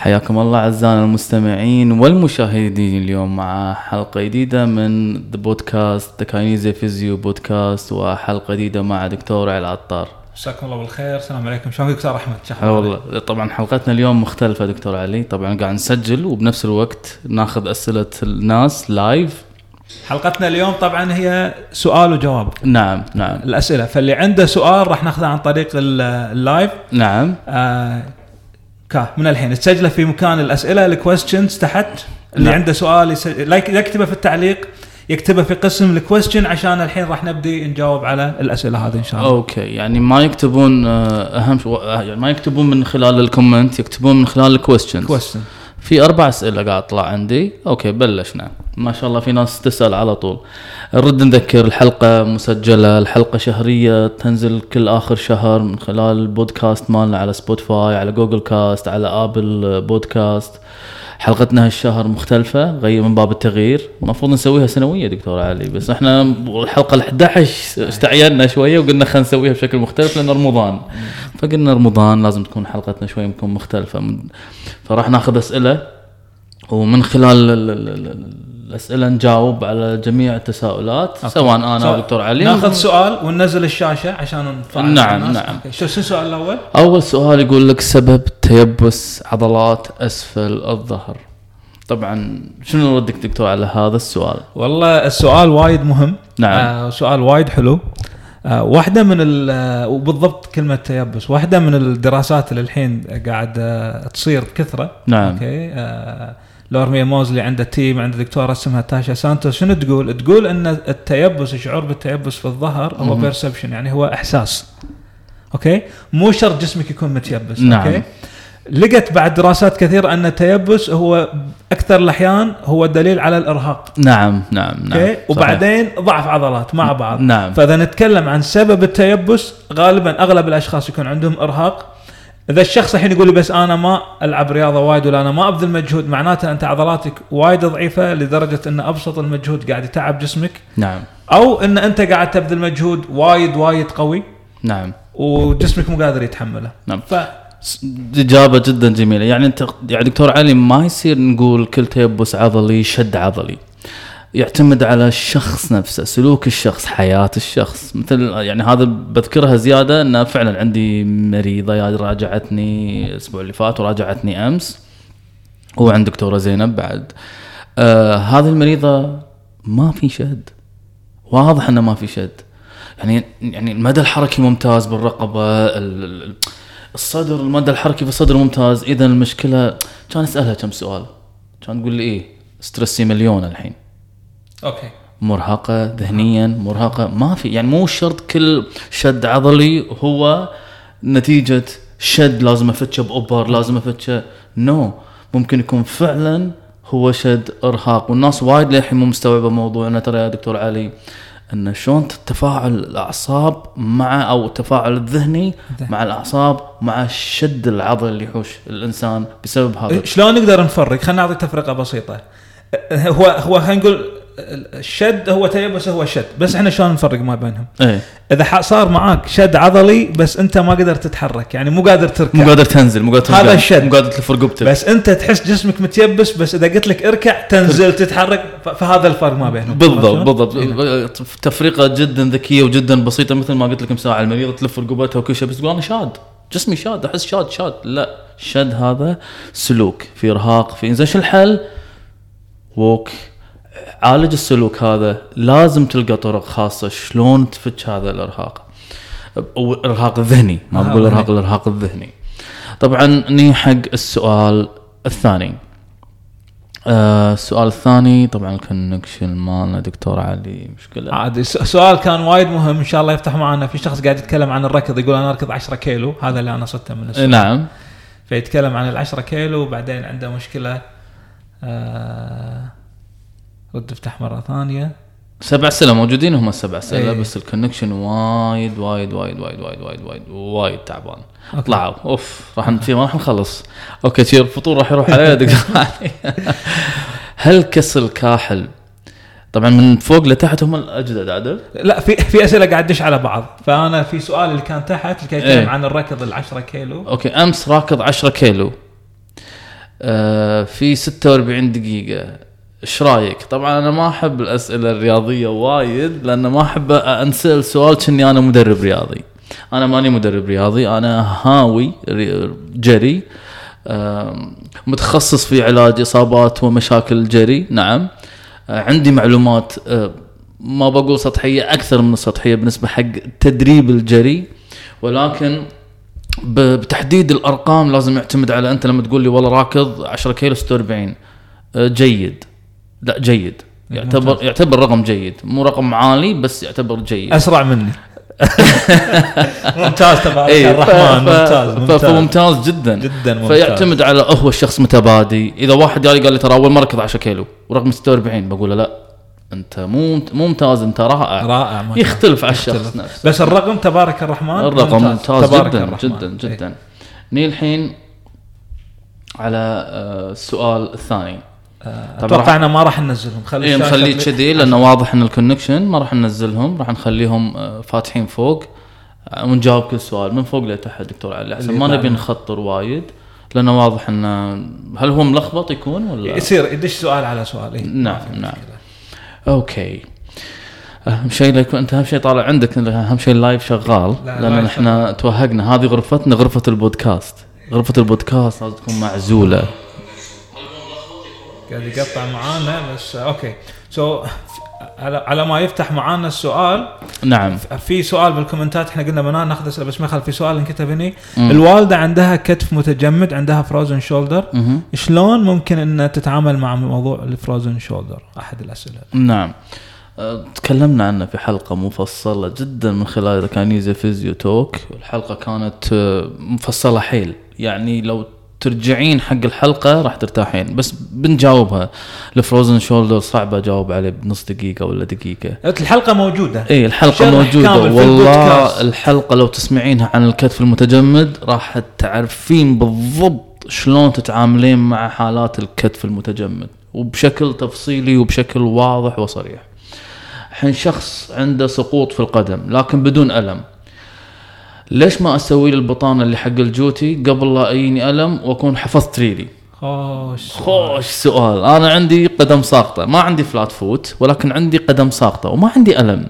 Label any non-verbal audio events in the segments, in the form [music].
حياكم الله أعزائنا المستمعين والمشاهدين اليوم مع حلقة جديدة من the podcast the كاينيزا physio podcast وحلقة جديدة مع دكتور علي العطار مساكم الله بالخير. السلام عليكم. شلونك دكتور أحمد؟ شو هلا والله طبعا حلقتنا اليوم مختلفة دكتور علي. طبعا قاعد نسجل وبنفس الوقت ناخذ أسئلة الناس live حلقتنا اليوم طبعا هي سؤال وجواب. نعم نعم. الأسئلة. فاللي عنده سؤال راح ناخذه عن طريق ال- ال live نعم. آه كا من الحين. تسجله في مكان الأسئلة الكويستشنز تحت. اللي نعم. عنده سؤال يس- لا يك- يكتبه في التعليق يكتبه في قسم ال question عشان الحين راح نبدي نجاوب على الأسئلة هذه إن شاء الله. okay. يعني ما يكتبون آه، أهم آه، يعني ما يكتبون من خلال ال comment يكتبون من خلال ال questions question في أربع أسئلة قاعد تطلع عندي. okay بلشنا. ما شاء الله في ناس تسأل على طول. نرد نذكر الحلقة مسجلة الحلقة شهرية تنزل كل آخر شهر من خلال البودكاست مالنا على Spotify على Google Cast على Apple Podcast حلقتنا هالشهر مختلفة غير من باب التغيير. المفروض نسويها سنوية دكتور علي بس إحنا الحلقة ال 11 استعينا شوية وقلنا خلينا نسويها بشكل مختلف لأن رمضان. فقلنا رمضان لازم تكون حلقتنا شوي تكون مختلفة. فراح ناخذ أسئلة ومن خلال ال- ال- ال- الأسئلة نجاوب على جميع التساؤلات سواء أنا سؤال- ودكتور علي ناخذ سؤال وننزل الشاشة عشان نفعل نعم، الناس. نعم. أوكي. شو السؤال الأول؟ أول سؤال يقول لك سبب تيبس عضلات أسفل الظهر طبعا شنو ردك دكتور على هذا السؤال والله السؤال وايد مهم نعم. آه سؤال وايد حلو آه واحدة من ال- آه وبالضبط كلمة تيبس واحدة من الدراسات اللي الحين قاعد تصير بكثرة نعم. okay آه Lorimer Moseley عنده team عنده دكتورة اسمها تاشا سانتوس شنو تقول؟ تقول إن التيبس الشعور بالتيبس في الظهر هو. perception يعني هو إحساس okay مو شرط جسمك يكون متيبس نعم. okay لقت بعد دراسات كثيرة أن التيبس هو أكثر الاحيان هو دليل على الإرهاق نعم نعم نعم. وبعدين ضعف عضلات مع بعض نعم. فإذا نتكلم عن سبب التيبس غالبا أغلب الأشخاص يكون عندهم إرهاق إذا الشخص الحين يقول لي بس أنا ما ألعب رياضة وايد ولا أنا ما أبذل مجهود معناته أنت عضلاتك وايد ضعيفة لدرجة أن أبسط المجهود قاعد يتعب جسمك؟ نعم. أو أن أنت قاعد تبذل مجهود وايد وايد قوي؟ نعم. وجسمك مو قادر يتحمله. نعم. ف إجابة جدا جميلة. يعني أنت يعني دكتور علي ما يصير نقول كل تيبس عضلي شد عضلي. يعتمد على الشخص نفسه سلوك الشخص حياة الشخص. مثل يعني هذا بذكرها زيادة أن فعلا عندي مريضة راجعتني الأسبوع اللي فات وراجعتني أمس وعند دكتورة زينب بعد. آه هذه المريضة ما في شد. واضح إنه ما في شد. يعني يعني المدى الحركي ممتاز ال- الصدر المدى الحركي في الصدر ممتاز. إذا المشكلة كان أسألها كم سؤال. كان تقول لي إيه stress ي مليون الحين. أوكي مرهقة ذهنيا مرهقة ما في يعني مو شرط كل شد عضلي هو نتيجة شد لازم أفتشه proper لازم أفتشه نو ممكن يكون فعلا هو شد إرهاق والناس وايد للحين مو مستوعبة موضوع إنه ترى يا دكتور علي إن شلون تفاعل الأعصاب مع أو التفاعل الذهني الذهني. مع الأعصاب مع الشد العضلي اللي يحوش الإنسان بسبب هذا شلون نقدر نفرق؟ خلينا نعطي تفرقة بسيطة. هو هو خلينا نقول الشد هو تيبس هو شد، بس إحنا شلون نفرق ما بينهم؟ إيه. إذا صار معاك شد عضلي بس أنت ما قدرت تتحرك، يعني مو قادر تركع. مو قادر تنزل مو قادر هذا ترجع، الشد. مو قادر تلف رقبتك. بس أنت تحس جسمك متيبس بس إذا قلت لك اركع تنزل تتحرك فهذا الفرق ما بينهم. بالضبط بالضبط. إيه. تفرقه جدا ذكية وجدا بسيطة مثل ما قلت لك مساعة المريضه تلف رقبتها وكل شيء بس تقول أنا شاد. جسمي شاد أحس شاد شاد. لا الشد هذا سلوك. في إرهاق في زين شو الحل؟ ووك عالج السلوك هذا لازم تلقى طرق خاصة شلون تفك هذا الإرهاق. أو الارهاق الذهني ما آه، بقول ذهني. الارهاق الذهني. طبعا ني حق السؤال الثاني. آه السؤال الثاني طبعا ال connection مالنا دكتور علي مشكلة. عادي سؤال كان وايد مهم إن شاء الله يفتح معنا. في شخص قاعد يتكلم عن الركض يقول أنا أركض 10 كيلو هذا اللي أنا صدته من السؤال. نعم. فيتكلم عن العشرة كيلو وبعدين عنده مشكلة. آه رد افتح مرة ثانية. سبع أسئلة موجودين هم السبع أسئلة إيه. بس ال connection وايد وايد وايد وايد وايد وايد وايد وايد تعبان. طلعوا أوف راح في ما راح نخلص. أوكي شير الفطور راح يروح علي دكتور علي. هل كسر الكاحل؟ طبعا من فوق لتحت هم الأجدد عدل؟ لا في في أسئلة قاعد تدش على بعض. فأنا في سؤال اللي كان تحت اللي كان يتكلم إيه. عن الركض ال 10 كيلو. أوكي أمس راكض 10 كيلو. آه في 46 دقيقة. إيش رأيك؟ طبعا أنا ما أحب الأسئلة الرياضية وايد لأن ما أحب أنسأل سؤال كني أنا مدرب رياضي. أنا ماني مدرب رياضي أنا هاوي ري- جري متخصص في علاج إصابات ومشاكل الجري نعم آه، عندي معلومات آه، ما بقول سطحية أكثر من السطحيه بالنسبة حق تدريب الجري ولكن بتحديد الأرقام لازم يعتمد على أنت لما تقول لي والله راكض 10 كيلو 46 آه، جيد لا جيد. يعتبر يعتبر رقم جيد. مو رقم عالي بس يعتبر جيد. أسرع مني. [laughs] ممتاز تبارك إيه، الرحمن ممتاز ممتاز. فممتاز جدا. جدا ممتاز. فيعتمد على هو الشخص متبادي. إذا واحد قال لي ترى أول مرة ركض 10 كيلو ورقم 46 بقول له لا. أنت مو مو ممتاز أنت رائع. رائع الله. يختلف على الشخص. نفسه. بس الرقم تبارك الرحمن الرقم ممتاز. تبارك جدا الرحمن. جدا إيه. جدا. نيجي الحين على آه، السؤال الثاني. أتوقع راح- ان ما راح ننزلهم. خلي الشاشة نخليه كذي لأنه واضح إن الكونكشن ما راح ننزلهم راح نخليهم آه، فاتحين فوق. آه، ونجاوب كل سؤال من فوق لتحت دكتور علي. احسن ما نبي. نخطر وايد لأنه واضح انه هل هو ملخبط يكون ولا؟ يصير يدش سؤال على سؤال. إيه. نعم، نعم. أوكي. أهم شيء يكون أنت أهم شيء طالع عندك أهم شيء ال live شغال لا، لأن إحنا توهقنا. هذه غرفتنا غرفة البودكاست. غرفة البودكاست لازم تكون معزولة. قاعد يقطع معانا بس أوكي. so على على ما يفتح معانا السؤال نعم. في سؤال بالكومنتات إحنا قلنا بنان ناخذ اسئله بس ما يخالف في سؤال انكتب هني. الوالدة عندها كتف متجمد عندها frozen shoulder. شلون ممكن إن تتعامل مع موضوع ال frozen shoulder أحد الأسئلة. نعم. أه، تكلمنا عنه في حلقة مفصلة جدا من خلال كانيزا Physio Talk الحلقة كانت أه، مفصلة حيل. يعني لو ترجعين حق الحلقة راح ترتاحين بس بنجاوبها الفروزن شولدر صعبة اجاوب عليه بنص دقيقة ولا دقيقة الحلقة موجودة اي الحلقة شرح موجودة كامل في والله. الحلقة لو تسمعينها عن الكتف المتجمد راح تعرفين بالضبط شلون تتعاملين مع حالات الكتف المتجمد وبشكل تفصيلي وبشكل واضح وصريح. الحين شخص عنده سقوط في القدم لكن بدون ألم. ليش ما أسوي له البطانة اللي حق الجوتي قبل لا يجيني ألم وأكون حفظت ريلي؟ خوش. خوش سؤال. أنا عندي قدم ساقطة. ما عندي flat foot ولكن عندي قدم ساقطة وما عندي ألم.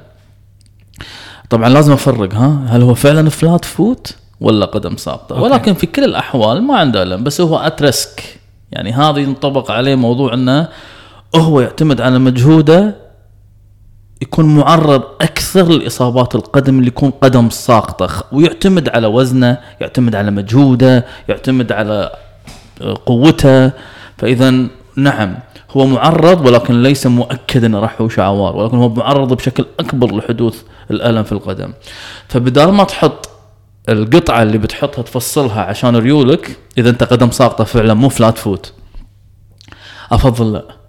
طبعا لازم أفرق ها؟ هل هو فعلا flat foot ولا قدم ساقطة؟ أوكي. ولكن في كل الأحوال ما عنده ألم بس هو at risk يعني هذا ينطبق عليه موضوع إنه هو يعتمد على مجهوده يكون معرض أكثر لإصابات القدم اللي يكون قدم ساقطة ويعتمد على وزنه يعتمد على مجهوده يعتمد على آه، قوته. فإذا نعم هو معرض ولكن ليس مؤكد إنه راح يحوش عوار ولكن هو معرض بشكل أكبر لحدوث الألم في القدم. فبدال ما تحط القطعة اللي بتحطها تفصلها عشان ريولك إذا أنت قدم ساقطة فعلا مو فلات فوت أفضل لا.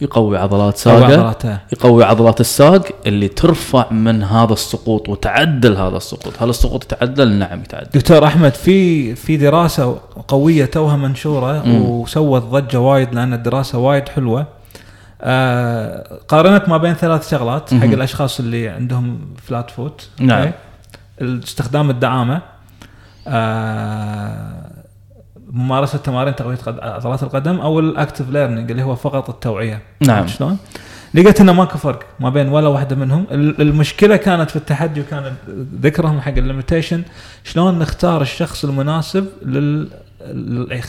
يقوي عضلات ساقة. يقوي عضلات الساق اللي ترفع من هذا السقوط وتعدل هذا السقوط هل السقوط يتعدل نعم يتعدل دكتور أحمد في في دراسة قوية توها منشورة مم. وسوت ضجة وايد لأن الدراسة وايد حلوة آه قارنت ما بين ثلاث شغلات حق مهم. الأشخاص اللي عندهم flat foot نعم. استخدام الدعامة آه ممارسة تمارين تقوية عضلات القدم أو ال active learning اللي هو فقط التوعية نعم. شلون؟ لقيت إنه ماكو فرق ما بين ولا واحدة منهم ال- المشكلة كانت في التحدي وكانت ذكرهم حق ال limitation شلون نختار الشخص المناسب لل-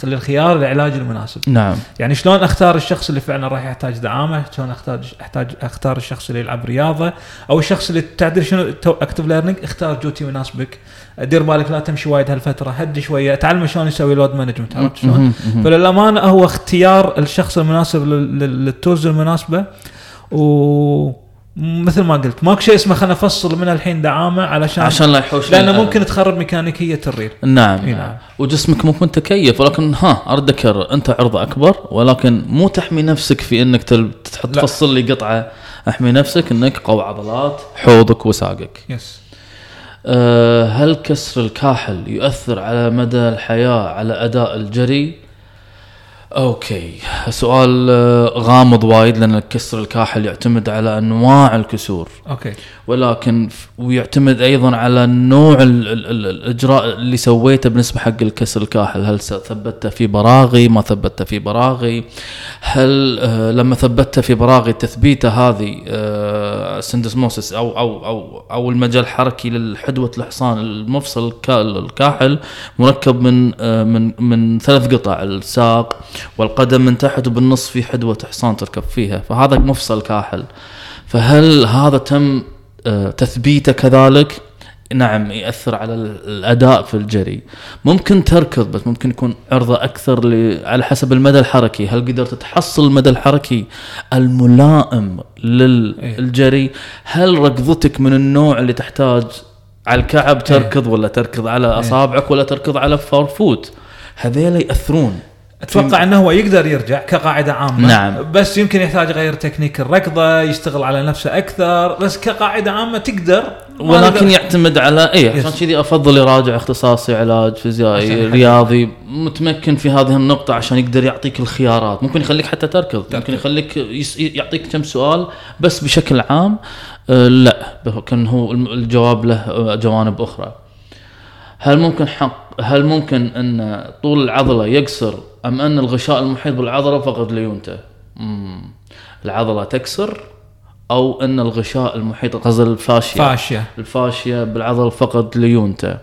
للخيار العلاج المناسب. نعم. يعني شلون أختار الشخص اللي فعلا راح يحتاج دعامه؟ شلون احتاج احتاج أختار الشخص اللي يلعب رياضة؟ أو الشخص اللي تعدل شنو؟ active learning اختار جوتي يناسبك دير بالك لا تمشي وايد هالفترة هدي شوية تعلم شلون يسوي load management عرفت شلون؟ فللامانه هو اختيار الشخص المناسب لل- لل- لل tools المناسبة. و مثل ما قلت ماكو شيء اسمه خلينا نفصل من الحين دعامه علشان عشان لا يحوش لأنه. ممكن تخرب ميكانيكية الريل نعم, نعم. وجسمك ممكن تكيف ولكن ها ارد أنت عرضه أكبر ولكن مو تحمي نفسك في إنك تحط لا. تفصل لي قطعة أحمي نفسك إنك قوي عضلات حوضك وساقك. يس أه هل كسر الكاحل يؤثر على مدى الحياة على أداء الجري؟ أوكي. سؤال آه، غامض وايد لأن كسر الكاحل يعتمد على أنواع الكسور. أوكي. ولكن ويعتمد أيضا على نوع ال ال ال الإجراء اللي سويته بالنسبة حق الكسر الكاحل. هل ثبته في براغي؟ ما ثبته في براغي. هل آه لما ثبته في براغي تثبيته هذه آه syndesmosis أو أو أو أو المجال الحركي للحدوة الحصان المفصل الكا- الكاحل مركب من آه من من ثلاث قطع الساق والقدم من تحت وبالنص في حدوة حصان تركب فيها فهذا مفصل كاحل. فهل هذا تم آه، تثبيته كذلك؟ نعم يأثر على ال- الأداء في الجري. ممكن تركض بس ممكن يكون عرضة أكثر. على حسب المدى الحركي. هل قدرت تحصل المدى الحركي الملائم للجري هل ركضتك من النوع اللي تحتاج على الكعب تركض ولا تركض على أصابعك ولا تركض على forefoot هذيلا يأثرون أتوقع أنه هو يقدر يرجع كقاعدة عامة. نعم. بس يمكن يحتاج يغير تكنيك الركضة يشتغل على نفسه أكثر. بس كقاعدة عامة تقدر. ولكن يعتمد على اي عشان. كذي أفضل يراجع اختصاصي علاج فيزيائي. رياضي متمكن في هذه النقطة عشان يقدر يعطيك الخيارات. ممكن يخليك حتى تركض ممكن يخليك يس- يعطيك كم سؤال بس بشكل عام آه لا. كان هو الجواب له آه، جوانب أخرى. هل ممكن حق هل ممكن أن طول العضلة يقصر أم أن الغشاء المحيط بالعضلة فقد ليونته؟ مم. العضلة تكسر أو أن الغشاء المحيط قصد ال fascia fascia ال fascia بالعضلة فقد ليونته.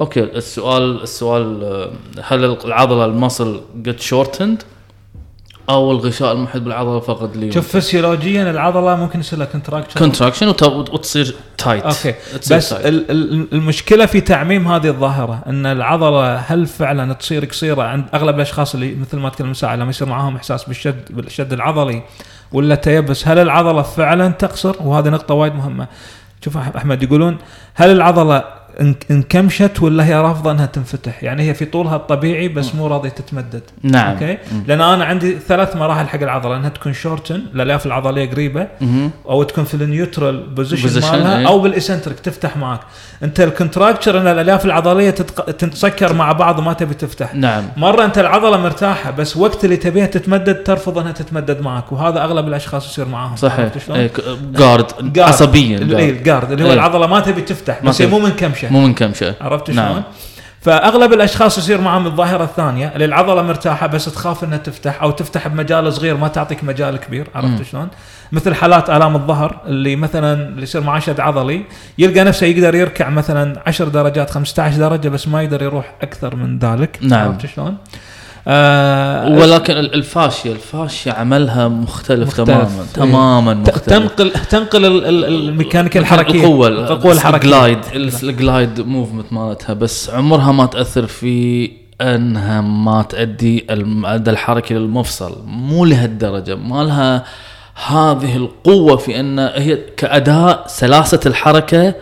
أوكي السؤال السؤال آه، هل العضلة ال muscle got shortened أو الغشاء المحيط بالعضلة فقد ليونته؟ شوف فسيولوجيا العضلة ممكن يصير لها كونتراكشن كونتراكشن وتصير تايت أوكي. تصير بس المشكلة في تعميم هذه الظاهرة إن العضلة هل فعلا تصير قصيرة عند أغلب الأشخاص اللي مثل ما تكلم ساعة لما يصير معاهم إحساس بالشد بالشد العضلي ولا تيبس هل العضلة فعلا تقصر؟ وهذه نقطة وايد مهمة. شوف أحمد يقولون هل العضلة انكمشت ولا هي رافضة إنها تنفتح يعني هي في طولها الطبيعي بس مو راضية تتمدد نعم okay لأن أنا عندي ثلاث مراحل حق العضلة إنها تكون shorten الالياف العضلية قريبة مهم. أو تكون في النيوترال بوزيشن مالها إيه. أو بالاسنتريك تفتح معك أنت الكونتراكتشر إن الالياف العضلية تتق... تتسكر مع بعض وما تبي تفتح نعم مرة أنت العضلة مرتاحة بس وقت اللي تبيها تتمدد ترفض إنها تتمدد معك وهذا أغلب الأشخاص يصير معاهم صحيح؟ إيه، جارد جارد. عصبيا إيه، جارد. الجارد اللي هو إيه. العضلة ما تبي تفتح بس هي. مو منكمشه مو من كم شيء عرفت نعم. شلون؟ فأغلب الأشخاص يصير معهم الظاهرة الثانية اللي العضلة مرتاحة بس تخاف إنها تفتح أو تفتح بمجال صغير ما تعطيك مجال كبير عرفت شلون؟ مثل حالات آلام الظهر اللي مثلا اللي يصير معاه شد عضلي يلقى نفسه يقدر يركع مثلا 10 درجات 15 درجة بس ما يقدر يروح أكثر من ذلك نعم. عرفت شلون؟ آه ولكن ال- الفاشية الفاشية عملها مختلف, مختلف. تماما إيه. تماما مختلف. تنقل تنقل ال- ال- الميكانيكا الحركية. القوة القوة الحركية. الجلايد الجلايد موفمنت مالتها بس عمرها ما تأثر في أنها ما تؤدي المدى الحركي للمفصل. مو لهالدرجة. ما لها هذه القوة في أن هي كأداء سلاسة الحركة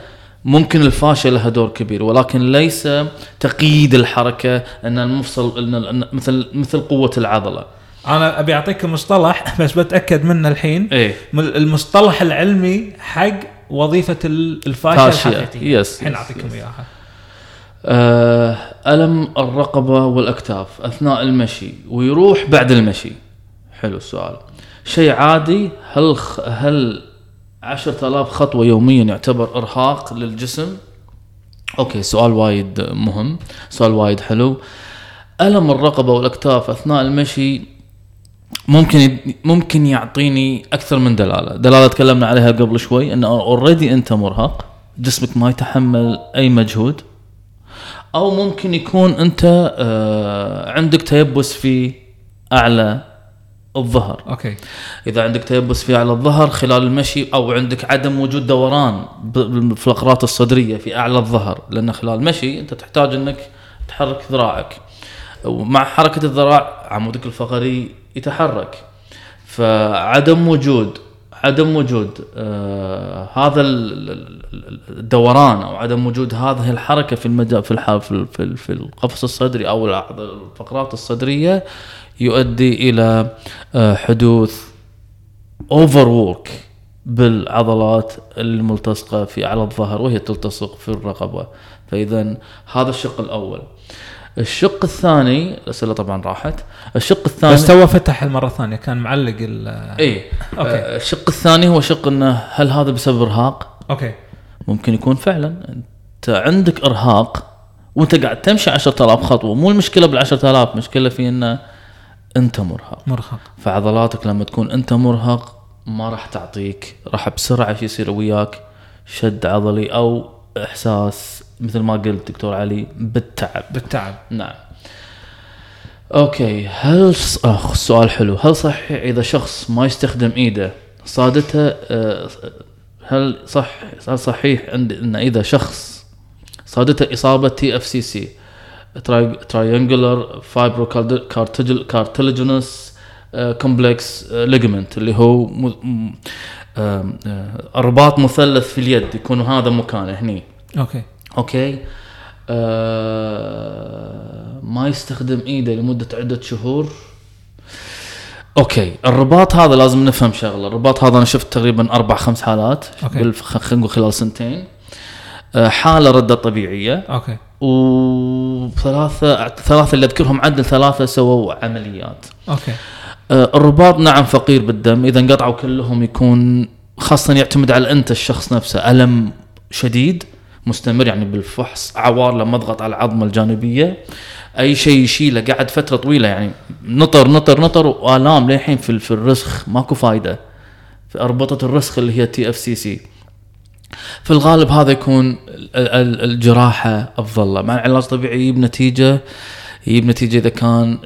ممكن الفاشل لها دور كبير ولكن ليس تقييد الحركة إن المفصل إن مثل مثل قوة العضلة أنا أبي اعطيكم مصطلح [laughs] بس بتأكد منه الحين من المصطلح العلمي حق وظيفة ال- ال fascia fascia. الحقيقيه yes الحين أعطيكم. إياها آه، ألم الرقبة والأكتاف أثناء المشي ويروح بعد المشي حلو السؤال شيء عادي هل. هل عشرة آلاف خطوة يوميا يعتبر إرهاق للجسم. okay سؤال وايد مهم سؤال وايد حلو. ألم الرقبة والأكتاف أثناء المشي ممكن ممكن يعطيني أكثر من دلالة، دلالة تكلمنا عليها قبل شوي انه already أنت مرهق، جسمك ما يتحمل أي مجهود، أو ممكن يكون أنت آه، عندك تيبس في أعلى الظهر. okay. إذا عندك تيبس في أعلى الظهر خلال المشي أو عندك عدم وجود دوران في الفقرات الصدرية في أعلى الظهر لأن خلال المشي أنت تحتاج إنك تحرك ذراعك. ومع حركة الذراع عمودك الفقري يتحرك. فعدم وجود عدم وجود آه هذا ال- ال- ال- الدوران أو عدم وجود هذه الحركة في المجال في في في ال- في القفص الصدري أو الفقرات الصدرية يؤدي إلى آه حدوث overwork بالعضلات الملتصقة في على الظهر وهي تلتصق في الرقبة. فاذا هذا الشق الأول. الشق الثاني الأسئلة طبعا راحت. الشق الثاني بس تو فتح المرة الثانية كان معلق ال اي أوكي. آه، الشق الثاني هو شق إنه هل هذا بسبب إرهاق؟ okay. ممكن يكون فعلا. أنت عندك إرهاق وأنت قاعد تمشي 10000 خطوة. مو المشكلة بال 10000 مشكله في إنه أنت مرهق. مرهق. فعضلاتك لما تكون أنت مرهق ما راح تعطيك راح بسرعة شي يصير وياك شد عضلي أو إحساس مثل ما قلت دكتور علي بالتعب. بالتعب. نعم. okay هل أخ سؤال حلو. هل صحيح إذا شخص ما يستخدم إيده صادته آه، هل صح هل صحيح عند إن إذا شخص صادته إصابة تي اف سي سي تراينجولار فايبرو كارتلجينوس كومبلكس ليجمنت اللي هو آم، آه، رباط مثلث في اليد يكون هذا مكانه هني. okay. okay؟ آه ما يستخدم إيده لمدة عدة شهور. okay الرباط هذا لازم نفهم شغلة. الرباط هذا أنا شفت تقريبا أربع خمس حالات خلينا نقول خلال سنتين. آه حالة ردة طبيعية. okay. وثلاثه ثلاثة اللي أذكرهم عدل ثلاثة سووا عمليات. okay. آه، الرباط نعم فقير بالدم. إذا انقطعوا كلهم يكون خاصة يعتمد على أنت الشخص نفسه. ألم شديد مستمر يعني بالفحص عوار لما أضغط على العظمة الجانبية. أي شيء يشيله قعد فترة طويلة يعني نطر نطر نطر وآلام للحين في في الرسخ. ماكو فايدة. في أربطة الرسخ اللي هي TFCC في الغالب هذا يكون ال- ال- الجراحة افضل له مع العلاج الطبيعي يجيب نتيجة يجيب نتيجة إذا كان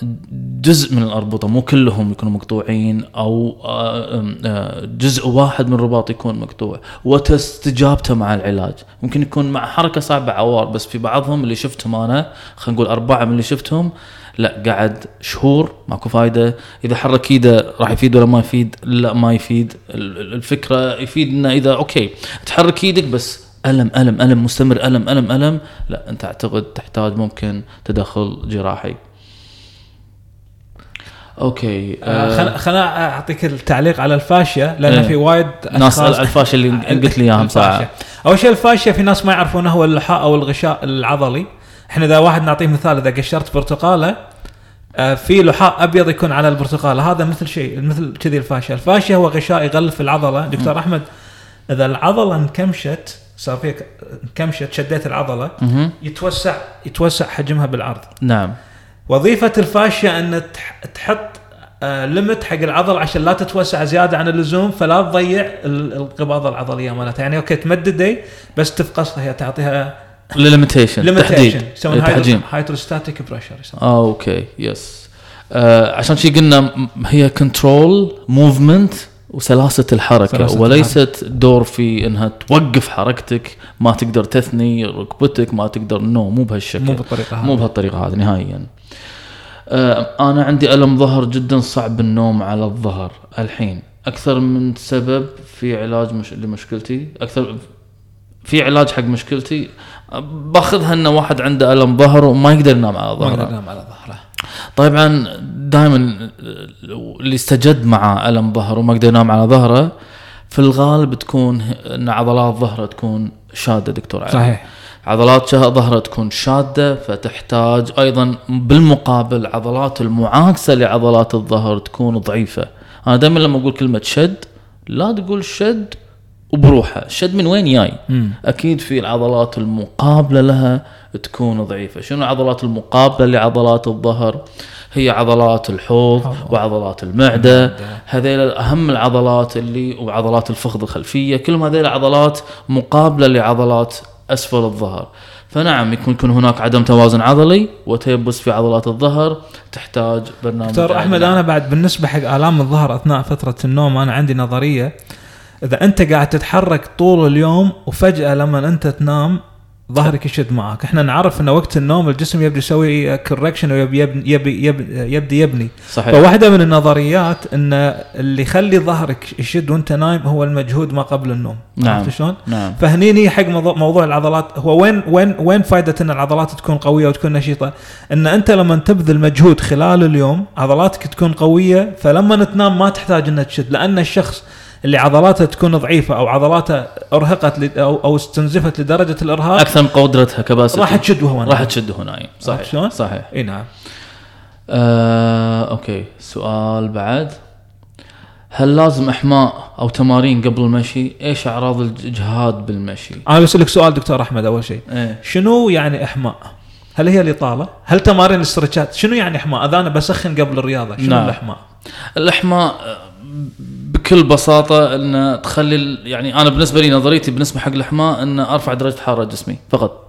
جزء من الأربطة مو كلهم يكونوا مقطوعين أو آه، آه، جزء واحد من الرباط يكون مقطوع. وتستجابته مع العلاج. ممكن يكون مع حركة صعبة عوار بس في بعضهم اللي شفتهم أنا خلينا نقول أربعة من اللي شفتهم لا قعد شهور ماكو فايدة. إذا حرك إيده راح يفيد ولا ما يفيد؟ لا ما يفيد. ال- ال- الفكرة يفيد انه إذا أوكي تحرك إيدك بس ألم ألم ألم مستمر ألم ألم ألم. لا أنت أعتقد تحتاج ممكن تدخل جراحي. أوكي آه، آه خل- خلنا أعطيك التعليق على الفاشية لأن إيه. في وايد ناس الفاشل اللي [laughs] قلت لي إياهم. ساعه أول شيء الفاشية في ناس ما يعرفونه هو اللحاء أو الغشاء العضلي. إحنا إذا واحد نعطيه مثال إذا قشرت برتقالة آه، في لحاء أبيض يكون على البرتقالة. هذا مثل شيء مثل كذي الفاشيه الفاشيه هو غشاء يغلف العضلة. دكتور أحمد إذا العضلة انكمشت صار فيها ك- انكمشت شديت العضلة مهم. يتوسع يتوسع حجمها بالعرض. نعم. وظيفة ال fascia إن تح- تحط آه، limit حق العضله عشان لا تتوسع زيادة عن اللزوم فلا تضيع ال- القباضة العضلية مالتها. يعني okay تمدد بس تفقصها هي تعطيها limitation تحديد. يسوون تحجيم. hydrostatic pressure يسمون آه okay yes آه عشان شي قلنا هي control movement وسلاسة الحركة. سلاسة وليست دور في إنها توقف حركتك ما تقدر تثني ركبتك ما تقدر نو مو بهالشكل. مو بالطريقة مو هذه بهالطريقة هذه نهائيا. آه أنا عندي ألم ظهر جدا صعب النوم على الظهر الحين. أكثر من سبب في علاج مش لمشكلتي أكثر في علاج حق مشكلتي آه، باخذها ان واحد عنده ألم ظهر وما يقدر ينام على ما يقدر ظهره. ينام على ظهره. طبعا دائما اللي استجد مع ألم ظهر وما يقدر ينام على ظهره في الغالب تكون إن عضلات ظهره تكون شادة دكتور علي. صحيح. عضلات ظهره تكون شادة فتحتاج أيضا بالمقابل عضلات المعاكسة لعضلات الظهر تكون ضعيفة. أنا دائما لما أقول كلمة شد لا تقول شد وبروحه. شد من وين جاي. أكيد في العضلات المقابلة لها تكون ضعيفة. شنو العضلات المقابلة لعضلات الظهر؟ هي عضلات الحوض حوض. وعضلات المعدة. هذيل أهم العضلات اللي وعضلات الفخذ الخلفية. كلهم هذيل عضلات مقابلة لعضلات أسفل الظهر. فنعم يكون يكون هناك عدم توازن عضلي وتيبس في عضلات الظهر. تحتاج برنامج دكتور. أحمد أنا بعد بالنسبة حق آلام الظهر أثناء فترة النوم أنا عندي نظرية. إذا أنت قاعد تتحرك طول اليوم وفجأة لما أنت تنام ظهرك يشد معك إحنا نعرف إن وقت النوم الجسم يبدي يسوي correction ويبي يبني يبي يبي يبدي يبني صحيح فواحدة من النظريات إن اللي يخلي ظهرك يشد وأنت نايم هو المجهود ما قبل النوم نعم. عرفت شلون؟ نعم فهنيني حق موضوع, موضوع العضلات هو وين وين وين فائده إن العضلات تكون قوية وتكون نشيطة؟ إن أنت لما تبذل مجهود خلال اليوم عضلاتك تكون قوية فلما تنام ما تحتاج إنها تشد لأن الشخص اللي عضلاته تكون ضعيفة أو عضلاته أرهقت أو أو استنزفت لدرجة الإرهاق أكثر من قدرتها capacity راح تشد وهو. راح تشد وهو نايم صحيح شلون؟ صحيح إي نعم آه، okay سؤال بعد هل لازم أحماء أو تمارين قبل المشي؟ إيش أعراض الاجهاد بالمشي؟ أنا بسألك سؤال دكتور أحمد أول شيء إيه شنو يعني أحماء؟ هل هي الإطالة؟ هل تمارين ال stretchات؟ شنو يعني أحماء؟ اذا أنا بسخن قبل الرياضة شنو نعم. الأحماء؟ الأحماء بكل بساطة إن تخلي يعني أنا بالنسبة لي نظريتي بالنسبة حق الأحماء إن أرفع درجة حرارة جسمي فقط.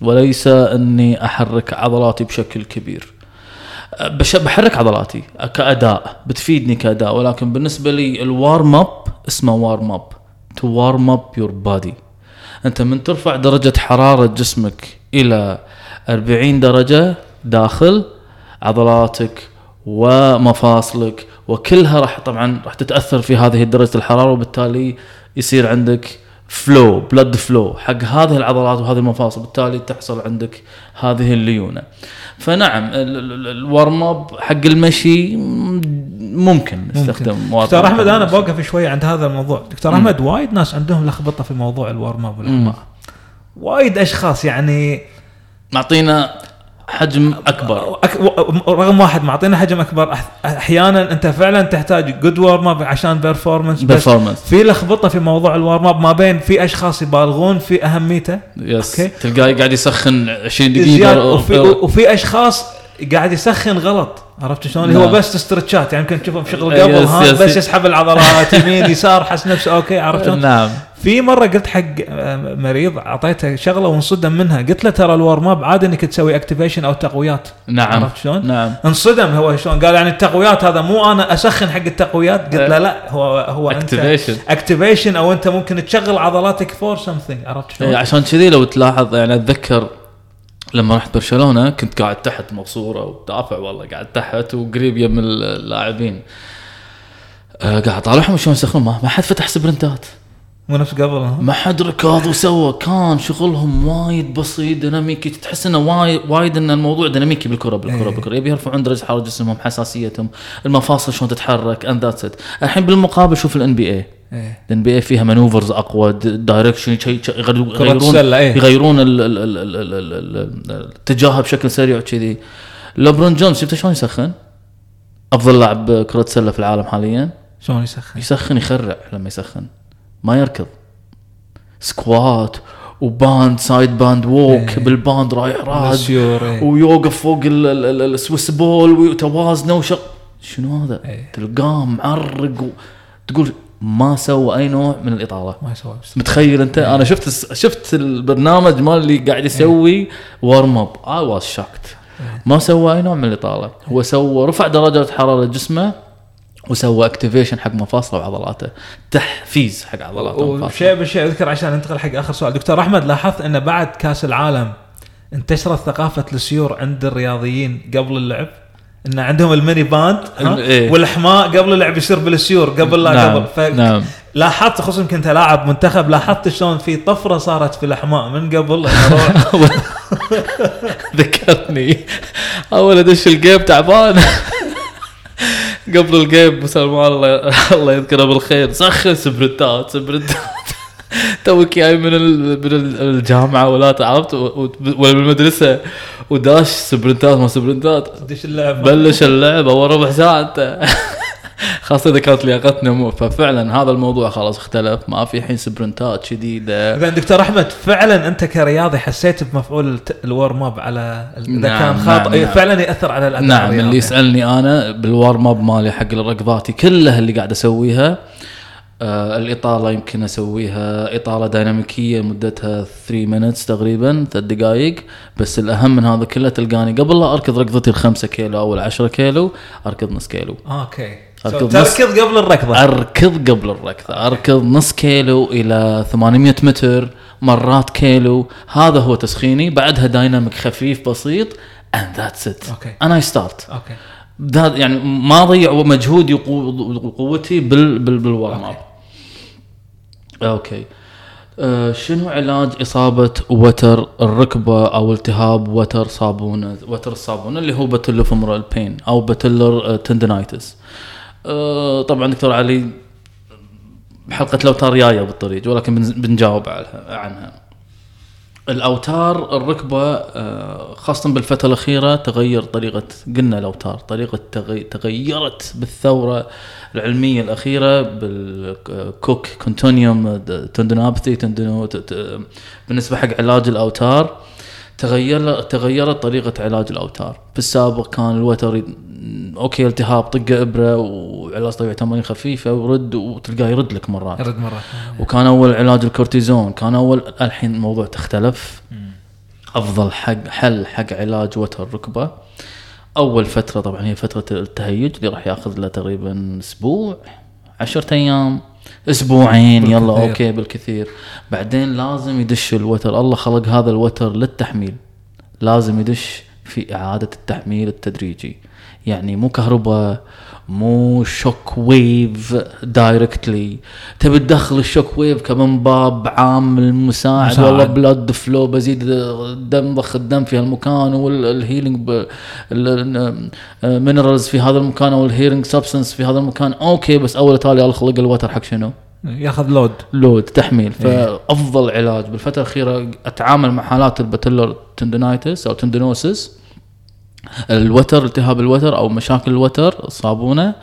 وليس إني أحرك عضلاتي بشكل كبير. بحرك عضلاتي كأداء بتفيدني كأداء. ولكن بالنسبة لي ال warm up اسمه warm up to warm up your body أنت من ترفع درجة حرارة جسمك إلى 40 درجة داخل عضلاتك ومفاصلك وكلها راح طبعا راح تتأثر في هذه درجة الحرارة وبالتالي يصير عندك flow blood flow حق هذه العضلات وهذه المفاصل بالتالي تحصل عندك هذه الليونة. فنعم ال- ال- ال- ال warm up حق المشي ممكن نستخدم دكتور أحمد أنا. بوقف شوي عند هذا الموضوع. دكتور أحمد وايد ناس عندهم لخبطة في موضوع ال warm up وايد أشخاص يعني معطينا حجم أكبر. رقم واحد معطينا حجم أكبر. أحيانا أنت فعلا تحتاج good warm up عشان performance بس. في لخبطة في موضوع ال warm up ما بين في أشخاص يبالغون في أهميته. yes okay. تلقاه قاعد يسخن 20 زيادة. دقيقه وفي, وفي أشخاص قاعد يسخن غلط. عرفت شلون؟ اللي هو نعم. بس stretchات. يعني يمكن تشوفه بشغل يس- قبل ها. بس يسحب العضلات يمين يسار حس نفسه. okay عرفت شلون؟ نعم. في مرة قلت حق آه، مريض أعطيته شغلة وانصدم منها. قلت له ترى ال warm up عادي إنك تسوي activation أو تقويات. نعم. عرفت شلون؟ نعم. انصدم هو شلون. قال يعني التقويات هذا مو أنا أسخن حق التقويات. قلت له لا هو هو Activation. activation أو أنت ممكن تشغل عضلاتك for something عرفت إيه، شلون؟ عشان كذي لو تلاحظ يعني أتذكر لما رحت برشلونة كنت قاعد تحت المقصورة ودافع والله قاعد تحت وقريب يم اللاعبين. أه قاعد أطالعهم شلون يسخنون؟ ما حد فتح sprintات. مو نفس قبل ها؟ ما حد ركض وسوى كان شغلهم وايد بسيط ديناميكي تحس إنه وايد وايد إن الموضوع ديناميكي بالكرة بالكرة إيه. بالكرة يبي يرفعون درجة حرارة جسمهم حساسيتهم المفاصل شلون تتحرك and that's it الحين بالمقابل شوف ال NBA ال NBA فيها maneuvers أقوى direction يغيرون يغيرون إيه. الاتجاه بشكل سريع وكذي لبرون جونز شفت شلون يسخن؟ أفضل لاعب كرة سله في العالم حاليا شلون يسخن؟ يسخن يخرع لما يسخن ما يركض squat و band side band walk إيه. بال band رايح راد إيه. ويوقف فوق ال- ال- ال- ال Swiss ball وتوازنه وشق شنو هذا؟ إيه. تلقاه معرق. تقول ما سوى أي نوع من الإطالة ما بس. متخيل أنت إيه. أنا شفت شفت البرنامج مال اللي قاعد يسوي warm up I was إيه. ما سوى أي نوع من الإطالة هو سوى رفع درجه حرارة جسمه وسوى activation حق مفاصله وعضلاته تحفيز حق عضلاته وشيء بالشيء أذكر عشان ننتقل حق آخر سؤال. دكتور أحمد لاحظت أن بعد كأس العالم انتشرت ثقافة السيور عند الرياضيين قبل اللعب؟ إن عندهم ال mini band إيه. والأحماء قبل اللعب يصير بالسيور قبل لا نعم، قبل. ف... نعم. لاحظت خصوصا كنت لاعب منتخب لاحظت شلون في طفرة صارت في الأحماء من قبل؟ [laughs] ذكرني. أول أدش ال game تعبان. قبل ال game سلمان الله [laughs] الله يذكره بالخير. سخن sprintات sprintات [laughs] توك جاي من من ال- الجامعة ولا و- ولا من المدرسة. وداش sprintات ما sprintات دش اللعب بلش اللعبة اول ربع ساعه انت [laughs] خاصة إذا كانت لياقتنا مو ففعلا هذا الموضوع خلاص اختلف. ما في الحين sprintات شديده زين دكتور أحمد فعلا أنت كرياضي حسيت بمفعول ال warm up على إذا نعم، كان خاطئ نعم، نعم. فعلا يأثر على الأداء نعم الرياضي. اللي يسألني أنا بال warm up مالي حق ركضاتي كلها اللي قاعد أسويها. آه الإطالة يمكن أسويها. إطالة ديناميكية مدتها 3 minutes تقريبا 3 دقائق بس الأهم من هذا كله تلقاني قبل لا أركض ركضتي الخمسة كيلو أو العشرة كيلو أركض نص كيلو. okay. أركض So نص- تركض قبل الركضة. أركض قبل الركضة. أركض نص كيلو إلى 800 متر مرات كيلو. هذا هو تسخيني. بعدها dynamic خفيف بسيط. That's it. okay. and I start. okay يعني ما اضيع مجهودي وقو- وقوتي بال بال بال warm up okay آه شنو علاج إصابة وتر الركبة أو التهاب وتر صابونه وتر الصابونة اللي هو femoral pain أو patellar tendinitis آه طبعا دكتور علي حلقه لوتار جاية بالطريق ولكن بنجاوب عنها. الأوتار الركبة آه، خاصة بالفترة الأخيرة تغير طريقة قلنا الأوتار طريقة تغي- تغيرت بالثورة العلمية الأخيرة بالكوك كونتونيوم تندنابثي تندنو بالنسبة حق علاج الأوتار. تغير تغيرت طريقة علاج الأوتار. في السابق كان الوتر okay التهاب طق إبرة وعلاج طبيعي تمارين خفيفة ورد وتلقاه يرد لك مرات. رد مره وكان أول علاج الكورتيزون. كان أول الحين الموضوع تختلف. أفضل حق حل حق علاج وتر الركبه أول فترة طبعا هي فترة التهيج اللي راح ياخذ له تقريبا أسبوع عشرة أيام. أسبوعين يلا بالكثير. okay بالكثير. بعدين لازم يدش الوتر. الله خلق هذا الوتر للتحميل. لازم يدش في إعادة التحميل التدريجي. يعني مو كهرباء مو shock wave directly تبي تدخل ال shock wave كمن باب عامل مساعد. مساعد. والله blood flow بزيد الدم ضخ الدم في هالمكان وال healing minerals في هذا المكان أو ال healing substance في هذا المكان. okay بس أول تالي الله خلق الوتر حق شنو؟ ياخذ load load تحميل. إيه. فأفضل علاج. بالفترة الأخيرة أتعامل مع حالات ال patellar tendinitis أو tendinosis الوتر التهاب الوتر أو مشاكل الوتر الصابونه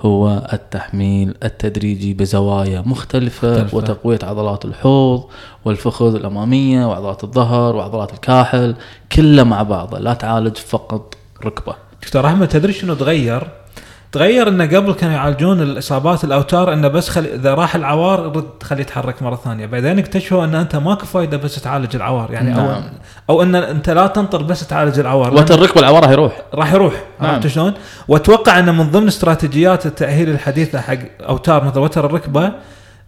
هو التحميل التدريجي بزوايا مختلفة, مختلفة. وتقوية عضلات الحوض والفخذ الأمامية وعضلات الظهر وعضلات الكاحل كله مع بعضه لا تعالج فقط ركبة دكتور أحمد تدري شنو تغير؟ تغير إنه قبل كانوا يعالجون الإصابات الأوتار إنه بس خلي إذا راح العوار رد خليه يتحرك مرة ثانية، بعدين اكتشفوا إن أنت ماكو فايدة بس تعالج العوار يعني أو نعم. أو إن أنت لا تنطر بس تعالج العوار وتر الركبة العوارة هيروح راح يروح نعم. عرفت شلون؟ وأتوقع إنه من ضمن استراتيجيات التأهيل الحديثة حق أوتار مثل وتر الركبة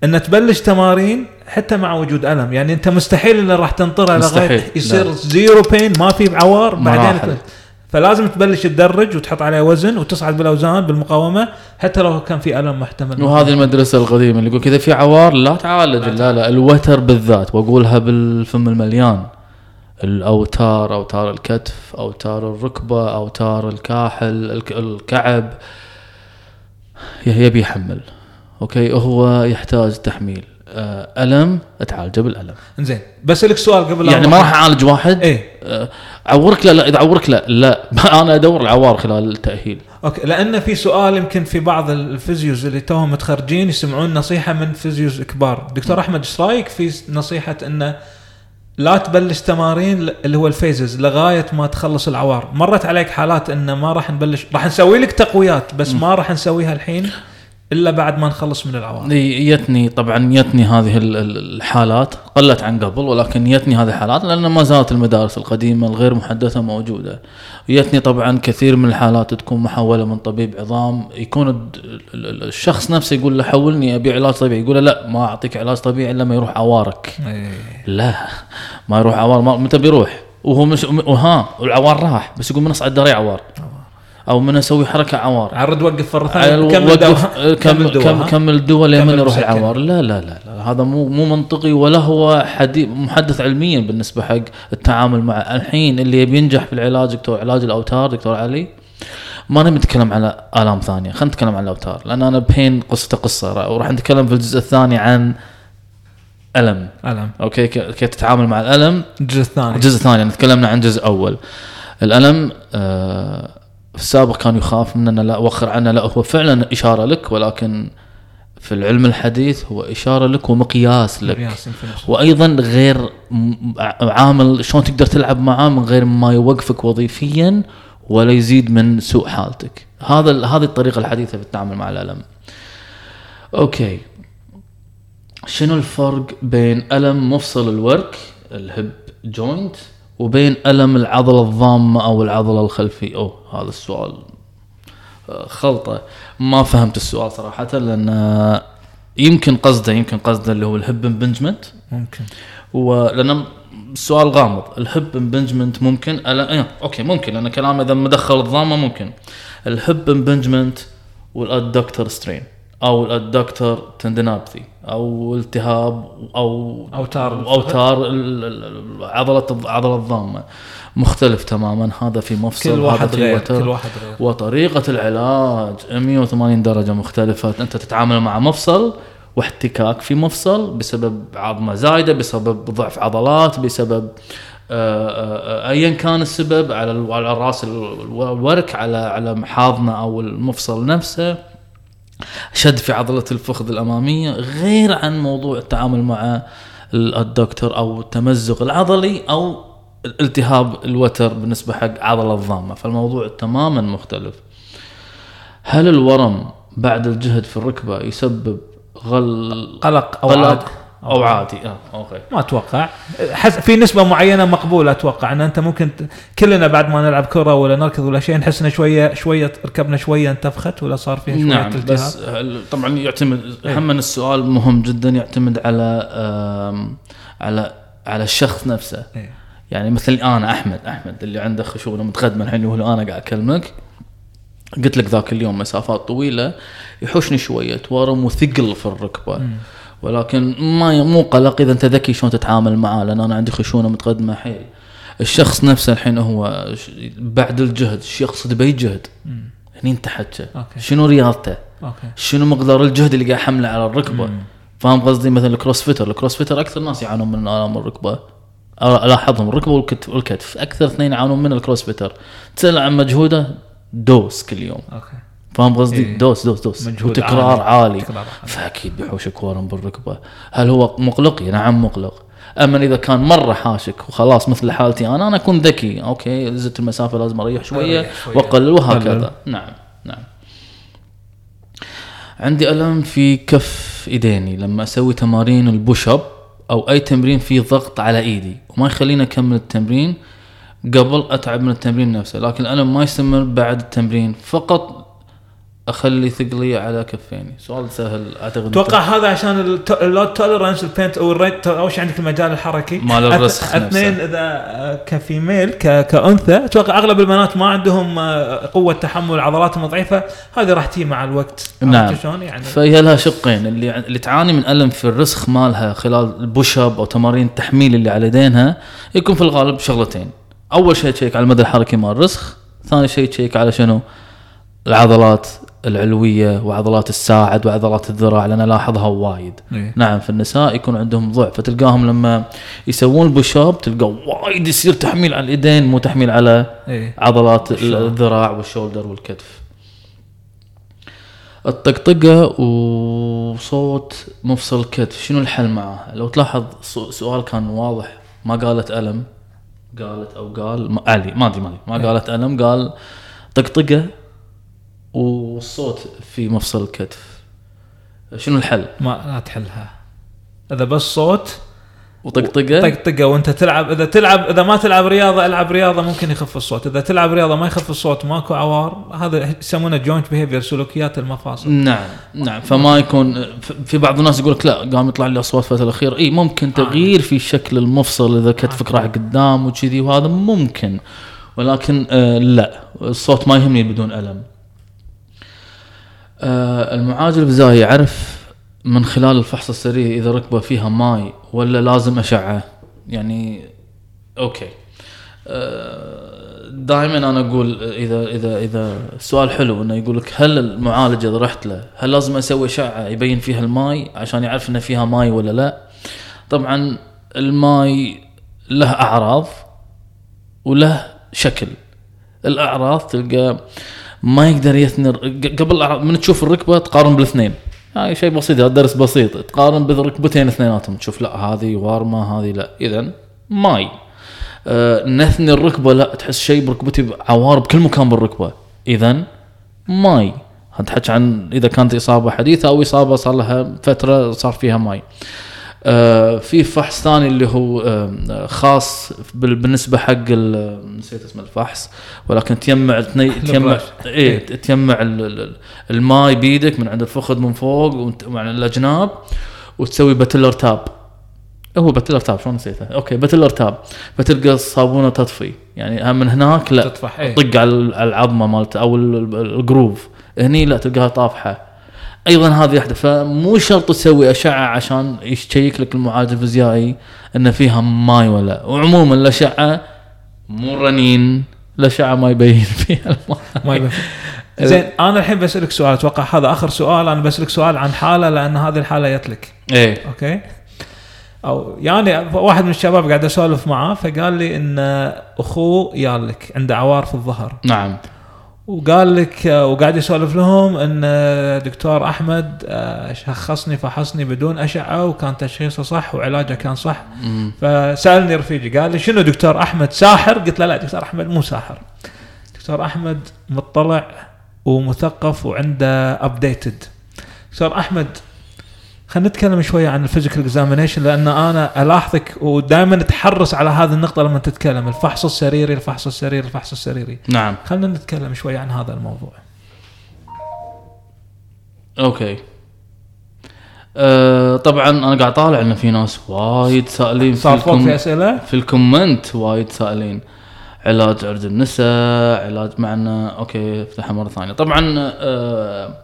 ان تبلش تمارين حتى مع وجود ألم، يعني أنت مستحيل انه راح تنطرها لغايه يصير لا. زيرو بين ما في عوار بعدين. فلازم تبلش تدرج وتحط عليه وزن وتصعد بالأوزان بالمقاومة حتى لو كان في ألم محتمل. وهذه المدرسة القديمة اللي يقول كذا في عوار. لا تعالج لا لا الوتر بالذات وأقولها بالفم المليان. الأوتار أوتار الكتف أوتار الركبة أوتار الكاحل الك- الكعب. يبي يحمل. okay؟ هو يحتاج تحميل. ألم اتعالجه بالألم. زين بسالك سؤال قبل يعني. ما راح أعالج واحد؟ إيه. آه، عورك لا لا إذا عورك لا لا. [laughs] أنا أدور العوار خلال التأهيل. okay لأن في سؤال يمكن في بعض ال physios اللي توهم متخرجين يسمعون نصيحة من physios كبار، دكتور أحمد إيش رأيك في نصيحة إنه لا تبلش تمارين اللي هو الفيزز لغاية ما تخلص العوار، مرت عليك حالات إنه ما راح نبلش راح نسوي لك تقويات بس ما راح نسويها الحين؟ إلا بعد ما نخلص من العوار. يتني طبعا يتني هذه ال- ال- الحالات قلت عن قبل ولكن يتني هذه الحالات لأن ما زالت المدارس القديمة الغير محدثة موجودة. يتني طبعا كثير من الحالات تكون محولة من طبيب عظام يكون الشخص نفسه يقول له حولني ابي علاج طبيعي يقول له لا ما أعطيك علاج طبيعي إلا ما يروح عوارك. إيه. لا ما يروح عوار ما متى بيروح وهو مش وها والعوار راح بس يقول من أصعد دري عوار أو من أسوي حركة عوار. عرض وقف مرة ثانية. كمل دواء. كمل دواء، كمل الدواء لين يروح. العوار. لا لا لا, لا. هذا مو مو منطقي ولا هو محدث علميا بالنسبة حق التعامل مع الحين اللي يبي ينجح بالعلاج دكتور علاج الأوتار دكتور علي. ما نبي نتكلم على آلام ثانية. خلينا نتكلم عن الأوتار لأن أنا بين قصته قصه وراح نتكلم في الجزء الثاني عن ألم. ألم. أوكي؟ كيف تتعامل مع الألم؟ الجزء الثاني. الجزء الثاني يعني تكلمنا عن جزء أول. الألم آه في السابق كان يخاف مننا لا وخر عنا لا هو فعلا إشارة لك ولكن في العلم الحديث هو إشارة لك ومقياس لك. وأيضا غير عامل شلون تقدر تلعب معاه من غير ما يوقفك وظيفيا ولا يزيد من سوء حالتك. هذا هذه الطريقة الحديثة في التعامل مع الألم. okay. شنو الفرق بين ألم مفصل الورك ال hip joint وبين ألم العضلة الضامة أو العضلة الخلفية. أوه هذا السؤال آه، خلطة. ما فهمت السؤال صراحة لأن آه، يمكن قصده يمكن قصده اللي هو ال hip impingement ممكن. ولان السؤال غامض. ال hip impingement ممكن؟ ألا إيه okay ممكن لأن كلام إذا مدخل الضامة ممكن. ال hip impingement وال adductor strain أو ال adductor tendinopathy أو التهاب أو. أوتار ال- عضلة العضله الضامة مختلف تماما هذا في مفصل كل واحد هذا في غير. كل واحد غير وطريقة العلاج 180 درجة مختلفة أنت تتعامل مع مفصل واحتكاك في مفصل بسبب عظمة زايدة بسبب ضعف عضلات بسبب آه، آه، آه، ايا كان السبب على على رأس الورك على على حاضنه أو المفصل نفسه شد في عضلة الفخذ الأمامية غير عن موضوع التعامل مع ال- الدكتور أو التمزق العضلي أو التهاب الوتر بالنسبة حق عضلة الضامة. فالموضوع تماما مختلف. هل الورم بعد الجهد في الركبة يسبب غل قلق أو قلق أو عادي آه. أوكي. ما أتوقع. حس في نسبة معينة مقبولة أتوقع إن أنت ممكن ت... كلنا بعد ما نلعب كرة ولا نركض ولا شيء نحس ان شوية شوية ركبنا شوية انتفخت ولا صار فيها شوية نعم التهاب بس طبعا يعتمد إيه. هم السؤال مهم جدا يعتمد على على على الشخص نفسه. إيه. يعني مثل أنا أحمد أحمد اللي عنده خشونة متقدمة الحين وهو أنا قاعد أكلمك. قلت لك ذاك اليوم مسافات طويلة يحوشني شوية ورم وثقل في الركبة. ولكن ما مو قلق. إذا أنت ذكي شلون تتعامل معاه لأن أنا عندي خشونة متقدمة حيل. الشخص نفسه الحين هو بعد الجهد إيش يقصد بأي جهد. هني أنت حكى okay. شنو رياضته؟ okay. شنو مقدار الجهد اللي قاعد يحمله على الركبة؟ مم. فاهم قصدي؟ مثلا ال CrossFitter ال CrossFitter أكثر ناس يعانون من آلام الركبة. ألاحظهم. الركبة والكتف والكتف. أكثر اثنين يعانون من ال CrossFitter تسأل عن مجهوده؟ دوس كل يوم. okay. فاهم قصدي؟ إيه. دوس دوس دوس. مجهود وتكرار عالي. عالي. فأكيد بيحوشك ورم بالركبة. هل هو مقلق نعم مقلق. أما إذا كان مرة حاشك وخلاص مثل حالتي أنا أنا أكون ذكي. okay زدت المسافة لازم أريح شوية. واقلل وهكذا. قلل. نعم نعم. عندي ألم في كف إيديني لما أسوي تمارين ال push up أو أي تمرين فيه ضغط على إيدي وما يخليني أكمل التمرين قبل أتعب من التمرين نفسه. لكن الألم ما يستمر بعد التمرين. فقط أخلي ثقلي على كفيني. سؤال سهل أعتقد أتوقع هذا عشان ال load tolerance ال point أو ال rate اول شيء عندك المجال الحركي؟ مال الرسخ أثنين. إذا آه، ك female ك- كأنثى. أتوقع أغلب البنات ما عندهم آه، قوة تحمل عضلاتهم ضعيفة. هذه راح تجي مع الوقت. نعم. شلون؟ يعني فهي لها شقين اللي اللي تعاني من ألم في الرسخ مالها خلال ال push up أو تمارين التحميل اللي على يدينها يكون في الغالب شغلتين. أول شيء تشيك على المدى الحركي مال الرسخ ثاني شيء تشيك على شنو؟ العضلات العلوية وعضلات الساعد وعضلات الذراع لأن ألاحظها وايد. إيه. نعم في النساء يكون عندهم ضعف. فتلقاهم لما يسوون ال push up تلقى وايد يصير تحميل على الايدين مو تحميل على إيه. عضلات. الذراع وال shoulder والكتف. الطقطقة وصوت مفصل الكتف شنو الحل معاها لو تلاحظ سؤال كان واضح. ما قالت ألم. قالت أو قال ما علي ما أدري ما أدري. ما قالت ألم قال طقطقة والصوت في مفصل الكتف. شنو الحل؟ ما لا تحلها. إذا بس صوت وطقطقة؟ طقطقه وأنت تلعب إذا تلعب إذا ما تلعب رياضة ألعب رياضة ممكن يخف الصوت. إذا تلعب رياضة ما يخف الصوت ماكو عوار. هذا يسمونه joint behavior سلوكيات المفاصل. نعم نعم. فما يكون في بعض الناس يقول لك لا قام يطلع لي اصوات الفترة الأخيرة. إي ممكن تغيير في شكل المفصل. إذا كتفك راح قدام وكذي وهذا ممكن. ولكن آه لا. الصوت ما يهمني بدون ألم. آه المعالج الفيزيائي يعرف من خلال الفحص السريع إذا ركبة فيها ماي ولا لازم أشعة؟ يعني okay. دائما أنا أقول إذا إذا إذا السؤال حلو إنه يقول لك هل المعالج إذا رحت له هل لازم أسوي أشعة يبين فيها الماي عشان يعرف ان فيها ماي ولا لا؟ طبعا الماي له أعراض وله شكل. الأعراض تلقى ما يقدر يثني قبل من تشوف الركبة تقارن بالاثنين. هاي شيء بسيط هذا درس بسيط. تقارن بالركبتين اثنيناتهم. تشوف لا هذه وارمة هذه لا. اذا ماي. آه نثني الركبة لا تحس شيء بركبتي عوار بكل مكان بالركبة. اذا ماي. هتحكي عن إذا كانت إصابة حديثة أو إصابة صار لها فترة صار فيها ماي. آه في فحص ثاني اللي هو آه خاص بال- بالنسبة حق نسيت اسم الفحص ولكن تجمع [laughs] تجمع ال brush. إيه تجمع ال- ال- الماي بيدك من عند الفخذ من فوق ومن الأجناب وتسوي patellar tap. هو patellar tap شلون نسيته؟ okay patellar tap. فتلقى الصابونة تطفح. يعني من هناك لا تطفح إيه. طق على العظمة مالته أو ال- ال- الجروف هني لا تلقاها طافحة. أيضا هذه واحدة. فمو شرط تسوي أشعة عشان يشيك لك المعالج الفيزيائي إن فيها ماي ولا. وعموما الأشعة مو رنين الأشعة ما يبين فيها الماي. ما [laughs] زين أنا الحين بسألك سؤال. أتوقع هذا آخر سؤال. أنا بسألك سؤال عن حالة لأن هذه الحالة جت لك إيه. okay؟ أو يعني واحد من الشباب قاعد أسولف معاه فقال لي إن أخوه يالك عنده عوار في الظهر. نعم. وقال لك وقاعد يسولف لهم إن دكتور أحمد آه، شخصني فحصني بدون أشعة وكان تشخيصه صح وعلاجه كان صح مم. فسألني رفيجي قال لي شنو دكتور أحمد ساحر؟ قلت له لا دكتور أحمد مو ساحر دكتور أحمد مطلع ومثقف وعنده updated دكتور أحمد خلينا نتكلم شوية عن ال physical examination لأن أنا ألاحظك ودائما تحرص على هذه النقطة لما تتكلم الفحص السريري الفحص السريري الفحص السريري. نعم. خلينا نتكلم شوية عن هذا الموضوع. Okay. أه طبعا أنا قاعد طالع إن في ناس وايد سائلين في الكم- في أسئلة؟ في ال comment وايد سائلين علاج عرض النساء علاج معنا. okay افتحها مرة ثانية. طبعا آه,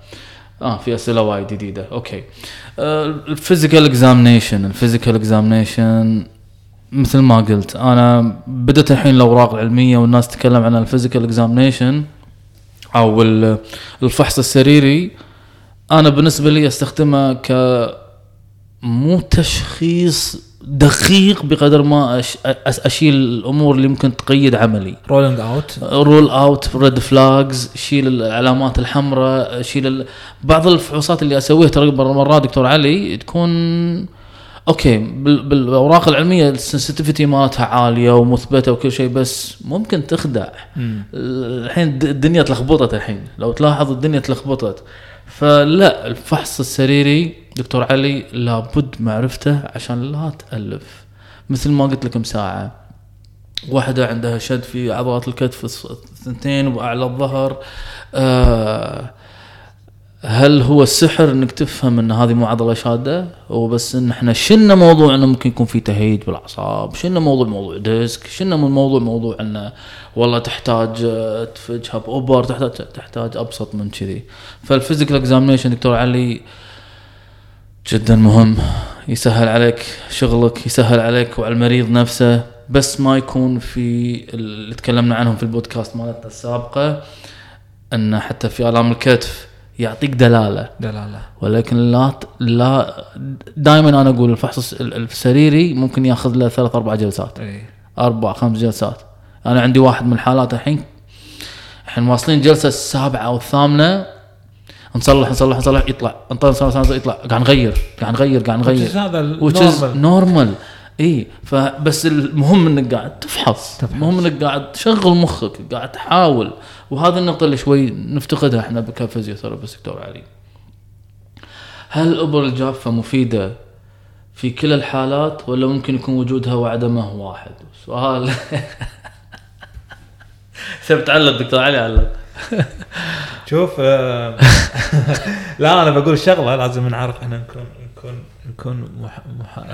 آه في أسئلة وايد جديدة. Okay. ال physical examination ال physical examination مثل ما قلت أنا بدأت الحين الأوراق العلمية والناس تتكلم عن ال physical examination أو ال- الفحص السريري. أنا بالنسبة لي استخدمه ك مو تشخيص دقيق بقدر ما أش... أشيل الأمور اللي ممكن تقيد عملي. ruling out rule out red flags شيل العلامات الحمراء شيل ال... بعض الفحوصات اللي أسويها ترى مرات دكتور علي تكون okay بال... بالأوراق العلمية ال sensitivity مالتها عالية ومثبتة وكل شيء بس ممكن تخدع. الحين الد- الدنيا تلخبطت الحين. لو تلاحظ الدنيا تلخبطت. فلا الفحص السريري دكتور علي لابد معرفته عشان لا تألف. مثل ما قلت لكم ساعة واحدة عندها شد في عضلات الكتف الثنتين وأعلى الظهر. آه هل هو السحر إنك تفهم إن هذه مو عضلة شادة؟ هو بس إن إحنا شلنا موضوع إنه ممكن يكون في تهيج بالأعصاب شلنا موضوع موضوع ديسك شلنا موضوع موضوع إنه والله تحتاج آه، تفجها بإبر تحتاج تحتاج أبسط من كذي. فال physical examination دكتور علي جدا مهم. يسهل عليك شغلك يسهل عليك وعلى المريض نفسه. بس ما يكون في اللي تكلمنا عنهم في البودكاست مالتنا السابقة إن حتى في آلام الكتف يعطيك دلالة. دلالة. ولكن لا لا دائما أنا أقول الفحص الس- ال- السريري ممكن يأخذ له ثلاث أربع جلسات. إي. أربع خمس جلسات. أنا عندي واحد من الحالات الحين. الحين واصلين جلسة السابعة أو الثامنه نصلح نصلح نصلح يطلع. نصلح نصلح يطلع. قاعد نغير قاعد نغير قاعد نغير. هذا normal. إي فبس المهم إنك قاعد تفحص. تفحص. المهم إنك قاعد تشغل مخك قاعد تحاول. وهذه النقطة اللي شوي نفتقدها إحنا ك physiotherapist دكتور علي. هل الابر الجافة مفيدة في كل الحالات ولا ممكن يكون وجودها وعدمه واحد؟ سؤال. [laughs] شوف تعلق دكتور علي علق. [laughs] شوف آه، [laughs] لا أنا بقول شغلة لازم نعرف إحنا نكون نكون نكون مح... مح...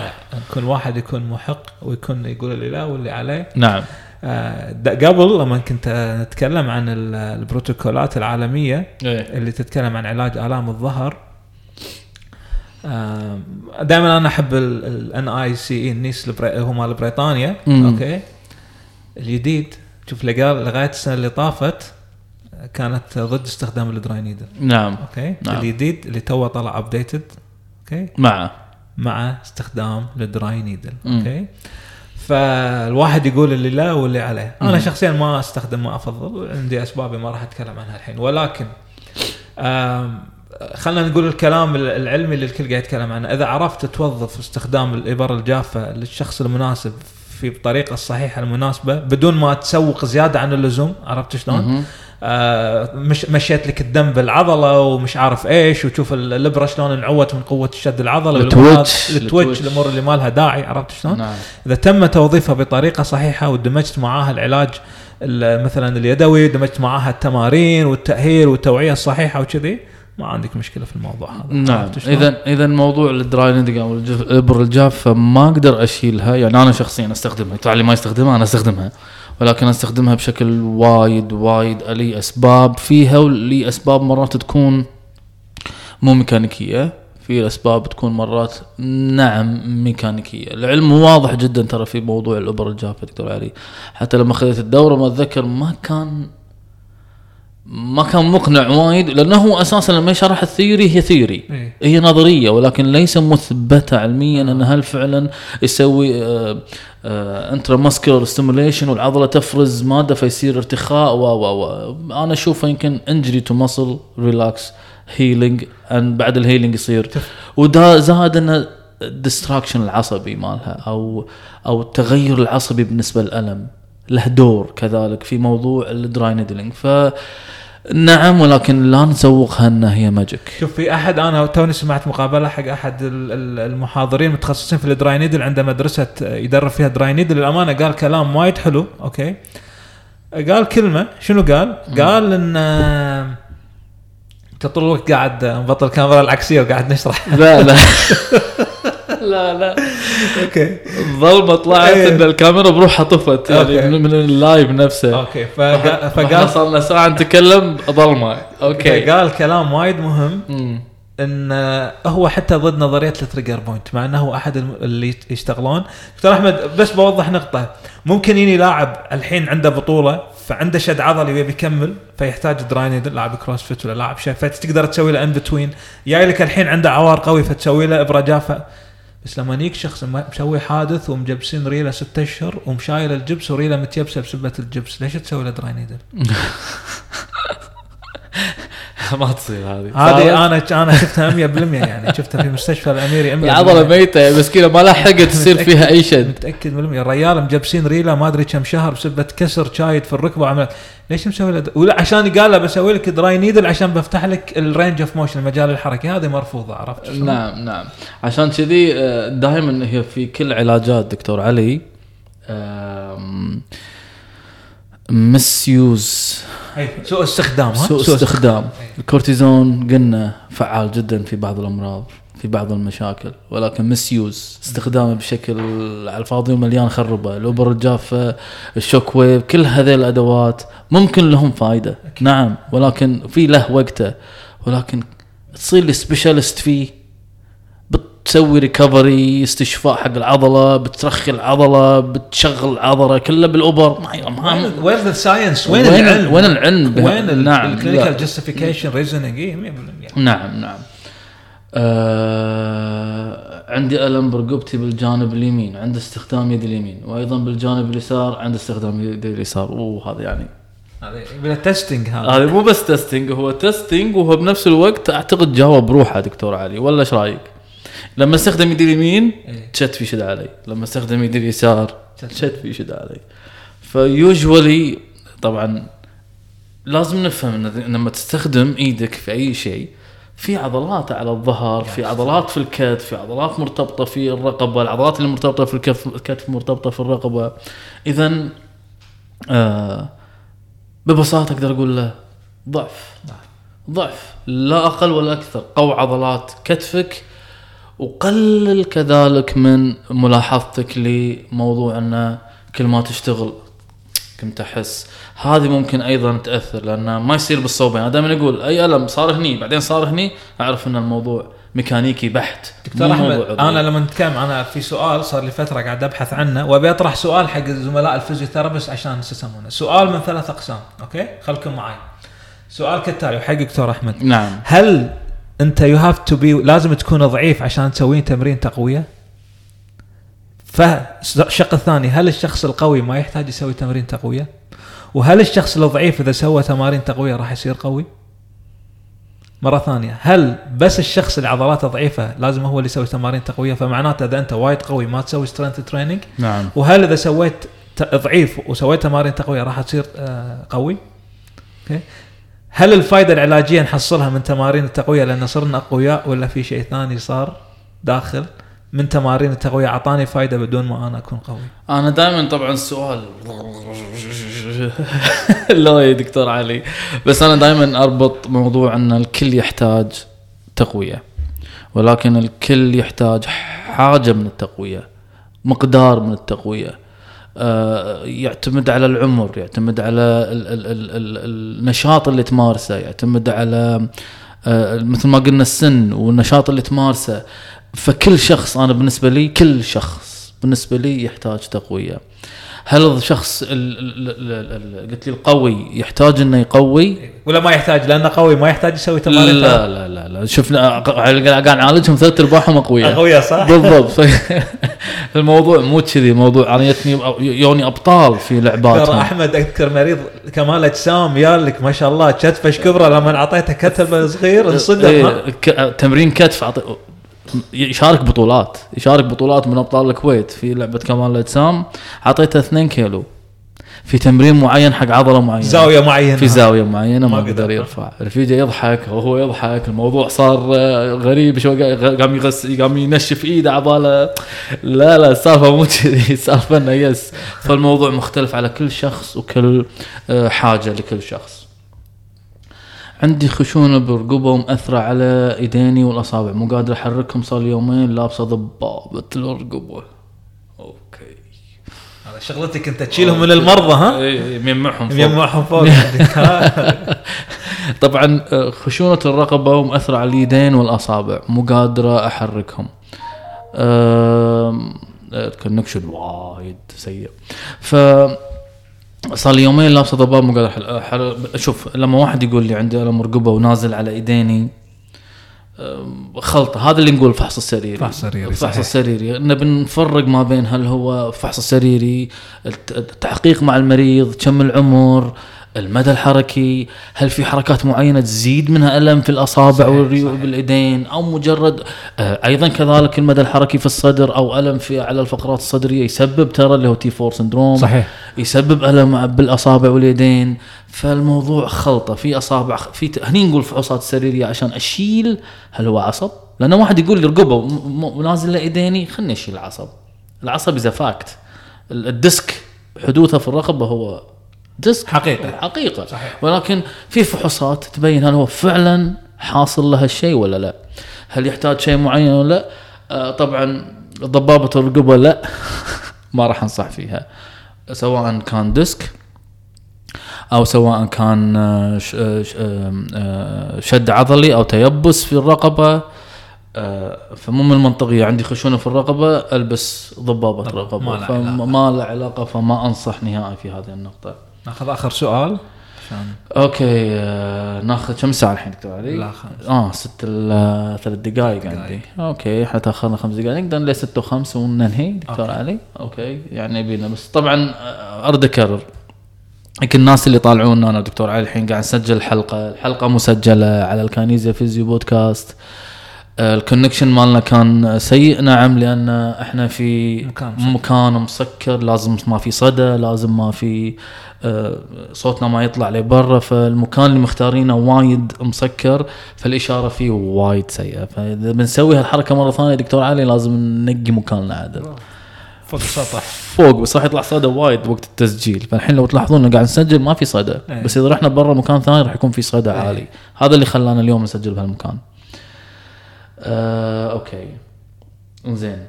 نكون واحد يكون محق ويكون يقول اللي لا واللي عليه. نعم. آه، قبل لما كنت نتكلم عن ال- البروتوكولات العالمية إيه. اللي تتكلم عن علاج آلام الظهر دائما أنا أحب ال NICE ال NICE هو مال بريطانيا. Okay. الجديد شوف لقال لغاية السنة اللي طافت كانت ضد استخدام ال dry needle نعم. Okay? نعم. الجديد اللي توه طلع updated okay? مع. مع استخدام ال dry needle. Okay? فالواحد يقول اللي لا واللي عليه. أنا مم. شخصيا ما أستخدم ما أفضل. عندي أسبابي ما راح أتكلم عنها الحين. ولكن خلينا نقول الكلام العلمي اللي الكل قاعد يتكلم عنه. إذا عرفت توظف استخدام الإبر الجافة للشخص المناسب في الطريقة الصحيحة المناسبة بدون ما تسوق زيادة عن اللزوم عرفت شلون؟ آه مش مشيت لك الدم بالعضلة ومش عارف إيش وتشوف ال- الابره شلون انعوت من قوة الشد العضلة ال twitch. ال twitch ال twitch. الأمور اللي ما لها داعي عرفت شلون؟ نعم إذا تم توظيفها بطريقة صحيحة ودمجت معاها العلاج ال- مثلا اليدوي دمجت معاها التمارين والتأهيل والتوعية الصحيحة وكذي ما عندك مشكلة في الموضوع هذا نعم؟ اذا اذا موضوع ال dry أو الإبر الجافه ما أقدر أشيلها يعني أنا شخصيا أستخدمها دكتور علي ما يستخدمها أنا أستخدمها ولكن أستخدمها بشكل وايد وايد لي أسباب. فيها ولي أسباب مرات تكون مو ميكانيكية في أسباب تكون مرات نعم ميكانيكية. العلم واضح جدا ترى في موضوع الابر الجافة دكتور علي. حتى لما اخذت الدورة ما أتذكر ما كان ما كان مقنع وايد لأنه هو أساسا لما يشرح ال theory هي theory. إيه. هي نظرية ولكن ليس مثبتة علميا ان هل فعلا يسوي intramuscular stimulation والعضلة تفرز مادة فيصير ارتخاء و و و. أنا أشوفه يمكن injury to muscle relax healing ان بعد ال healing يصير. وده زاد إنه ال destruction العصبي مالها أو أو التغير العصبي بالنسبة للألم. له دور كذلك في موضوع ال dry needling ف نعم ولكن لا نسوقها انها هي magic شوف في أحد أنا توني سمعت مقابلة حق أحد ال- ال- المحاضرين المتخصصين في ال dry needle عنده مدرسة يدرب فيها dry needle. للأمانة قال كلام وايد حلو okay? قال كلمة. شنو قال؟ قال إن آه، انت طول الوقت قاعد مبطل الكاميرا العكسية وقاعد نشرح. لا لا. [laughs] لا لا. Okay. الظلمه طلعت إيه. إن الكاميرا بروحها طفت يعني. من, ال live نفسه. Okay فقال, صار لنا ساعة نتكلم ظلمه Okay. قال كلام وايد مهم. إن هو حتى ضد نظرية ال trigger point مع إنه هو أحد اللي يشتغلون. دكتور أحمد بس بوضح نقطة. ممكن يجي لاعب الحين عنده بطولة فعنده شد عضلي ويبي يكمل فيحتاج dry needle لاعب CrossFit ولا لاعب شيء فتقدر تسوي له in between جاي لك الحين عنده عوار قوي فتسوي له ابره جافه بس لما يجيك شخص مسوي حادث ومجبسين ريلة ستة أشهر ومشايل الجبس وريلة متيبسة بسبة الجبس ليش تسوي له دراي نيدل؟ [laughs] ما تصير هذه. هذه أنا أنا شفتها 100% يعني. شفتها في مستشفى الأميري 100% العضله ميتة مسكينة ما لحقت تصير فيها أي شد متأكد من المية الرجال مجبسين ريله ما أدري كم شهر بسبه كسر شايد في الركبة. وعمل ليش مسوي له ولا عشان قال له بسوي لك dry needle عشان بفتح لك ال range of motion المجال الحركي. هذه مرفوضة عرفت شلون؟ نعم نعم. عشان كذي دائما هي في كل علاجات دكتور علي misuse سوء استخدام سوء استخدام. الكورتيزون قلنا فعال جدا في بعض الأمراض في بعض المشاكل ولكن misuse استخدامه بشكل على الفاضي ومليان خربة. الابر الجافه ال shock wave كل هذه الأدوات ممكن لهم فائده نعم ولكن في له وقته. ولكن تصير لي specialist فيه بتسوي recovery استشفاء حق العضلة بترخي العضلة بتشغل العضله كلها بالأوبر. ما ما وين وين ال science وين, العلم؟ وين العلم؟ وين نعم، ال clinical. justification 100% نعم نعم. آه عندي ألم برقبتي بالجانب اليمين عند استخدام يدي اليمين وأيضا بالجانب اليسار عند استخدام يدي اليسار. وهذا يعني هذا testing هذا. هذا مو بس testing هو testing وهو بنفس الوقت أعتقد جاوب بروحه دكتور علي ولا إيش رأيك؟ لما استخدم يدي اليمين إيه. تشت في شد علي. لما استخدم يدي اليسار شت. تشت في شد علي. ف usually طبعا لازم نفهم إن لما تستخدم إيدك في أي شيء في عضلات على الظهر في عضلات في الكتف في عضلات مرتبطة في الرقبة العضلات اللي مرتبطة في الكف الكتف مرتبطة في الرقبة. اذا آه ببساطة أقدر أقول له ضعف. ضعف. لا أقل ولا أكثر. قو عضلات كتفك وقلل كذلك من ملاحظتك لموضوع انه كل ما تشتغل كنت أحس. هذه ممكن أيضا تأثر لأن ما يصير بالصوبين أنا دائما أقول أي ألم صار هني بعدين صار هني أعرف أن الموضوع ميكانيكي بحت. دكتور أحمد. أنا لما نتكلم أنا في سؤال صار لي فترة قاعد أبحث عنه وأبي أطرح سؤال حق زملاء ال physiotherapist عشان يسمونه. سؤال من ثلاث أقسام أوكي؟ خلكم معي. سؤال كالتالي وحق دكتور أحمد. نعم. هل انت you have to be لازم تكون ضعيف عشان تسوين تمرين تقوية؟ فالشق الثاني هل الشخص القوي ما يحتاج يسوي تمرين تقوية؟ وهل الشخص الضعيف إذا سوى تمارين تقوية راح يصير قوي؟ مرة ثانية هل بس الشخص اللي عضلاته ضعيفة لازم هو اللي يسوي تمارين تقوية فمعناته إذا أنت وايد قوي ما تسوي strength training نعم وهل إذا سويت ضعيف وسويت تمارين تقوية راح تصير آه، قوي؟ أوكي هل الفائده العلاجية نحصلها من تمارين التقوية لأن صرنا أقوياء ولا في شيء ثاني صار داخل؟ من تمارين التقوية أعطاني فائده بدون ما أنا أكون قوي. أنا دائما طبعا السؤال [laughs] لا يا دكتور علي. بس أنا دائما أربط موضوع أن الكل يحتاج تقوية ولكن الكل يحتاج حاجة من التقوية مقدار من التقوية. يعتمد على العمر يعتمد على ال ال ال ال النشاط اللي تمارسه يعتمد على آه، مثل ما قلنا السن والنشاط اللي تمارسه. فكل شخص أنا بالنسبة لي كل شخص بالنسبة لي يحتاج تقوية. هل الشخص ال ال ال ال قلت لي القوي يحتاج إنه يقوي؟ ولا ما يحتاج؟ لأنه قوي ما يحتاج يسوي تمارين لا لا لا لا شفنا قاعد نعالجهم ثلاث أرباعهم أقوياء. أقوياء صح؟ بالضبط. [laughs] الموضوع مو كذي الموضوع أنا يتني يوني أبطال في لعباتهم. ترى أحمد أذكر مريض كمال اجسام يالك ما شاء الله كتفه كبره؟ لما أعطيته كتف صغير انصدم. إيه، تمرين كتف يشارك بطولات يشارك بطولات من أبطال الكويت في لعبة كمال الأجسام. أعطيته 2 كيلو في تمرين معين حق عضلة معينة. زاوية معينة. في زاوية معينة ما قدر. يرفع. رفيجة يضحك وهو يضحك الموضوع صار آه، غريب قا- قام يغس قام ينشف ايده عباله لا لا السالفة مو كذي [laughs] السالفة إنه يس. فالموضوع مختلف على كل شخص وكل آه، حاجة لكل شخص. عندي خشونة برقبه ومأثرة على إيديني والأصابع. مو قادر أحركهم صار يومين لابسه ضبابة الرقبه أوكي. هذا شغلتك أنت تشيلهم من المرضى ها؟ إي ميمعهم فوق. يجمعهم فوق؟ [laughs] طبعا آه، خشونة الرقبة ومأثرة على اليدين والأصابع. مو قادرة أحركهم. آم، ال connection وايد سيء. ف صار لي يومين لابسه ضباب مو قادر شوف لما واحد يقول لي عندي ألم رقبة ونازل على إيديني خلطة. هذا اللي نقول الفحص السريري. فحص سريري، صحيح. السريري. نبي نفرق ما بين هل هو فحص سريري الت- التحقيق مع المريض كم العمر المدى الحركي هل في حركات معينة تزيد منها ألم في الأصابع صحيح، والريو صحيح. بالإيدين أو مجرد آه، أيضا كذلك المدى الحركي في الصدر أو ألم في على الفقرات الصدرية يسبب ترى اللي هو T 4 syndrome صحيح يسبب ألم بالأصابع واليدين فالموضوع خلطة في أصابع في هني نقول فحوصات سريرية عشان أشيل هل هو عصب؟ لأن واحد يقول لي رقبة ونازل لإيديني خلني أشيل العصب العصب إذا فاكت ال- ال disc حدوثه في الرقبة هو disc. حقيقة. حقيقة. صحيح. ولكن في فحوصات تبين هل هو فعلا حاصل له هالشيء ولا لا؟ هل يحتاج شيء معين ولا لا؟ آه طبعا ضبابة الرقبه لا. [laughs] ما راح أنصح فيها. سواء كان disc أو سواء كان آه، آه، آه، شد عضلي أو تيبس في الرقبة. فمو من المنطقيه عندي خشونة في الرقبة ألبس ضبابة رقبه فما له علاقة فما أنصح نهائي في هذه النقطة. ناخذ آخر سؤال؟ عشان أوكي آه، ناخذ كم ساعة الحين دكتور علي؟ لا خمس. آه ست ال- ثلاث دقائق دقايق. عندي. أوكي إحنا تأخرنا خمس دقائق نقدر ل 6 و5 وننهي دكتور أوكي. علي؟ أوكي يعني بينا. بس طبعا آه، أرد أكرر. يمكن الناس اللي يطالعونا أنا دكتور علي الحين قاعد نسجل الحلقة الحلقة مسجلة على الكانيزيا physio podcast. آه، ال connection مالنا كان سيء نعم لأن إحنا في مكان مسكر. مكان مسكر لازم ما في صدى لازم ما في آه، صوتنا ما يطلع لبرا فالمكان اللي مختارينه وايد مسكر فالإشارة فيه وايد سيئة. فإذا بنسوي هالحركة مرة ثانية دكتور علي لازم ننقي مكاننا عدل فوق السطح. فوق بس راح يطلع صدى وايد وقت التسجيل. فالحين لو تلاحظون قاعد نسجل ما في صدى إيه. بس إذا رحنا برا مكان ثاني راح يكون في صدى عالي. هذا اللي خلانا اليوم نسجل بهالمكان. آه، أوكي. زين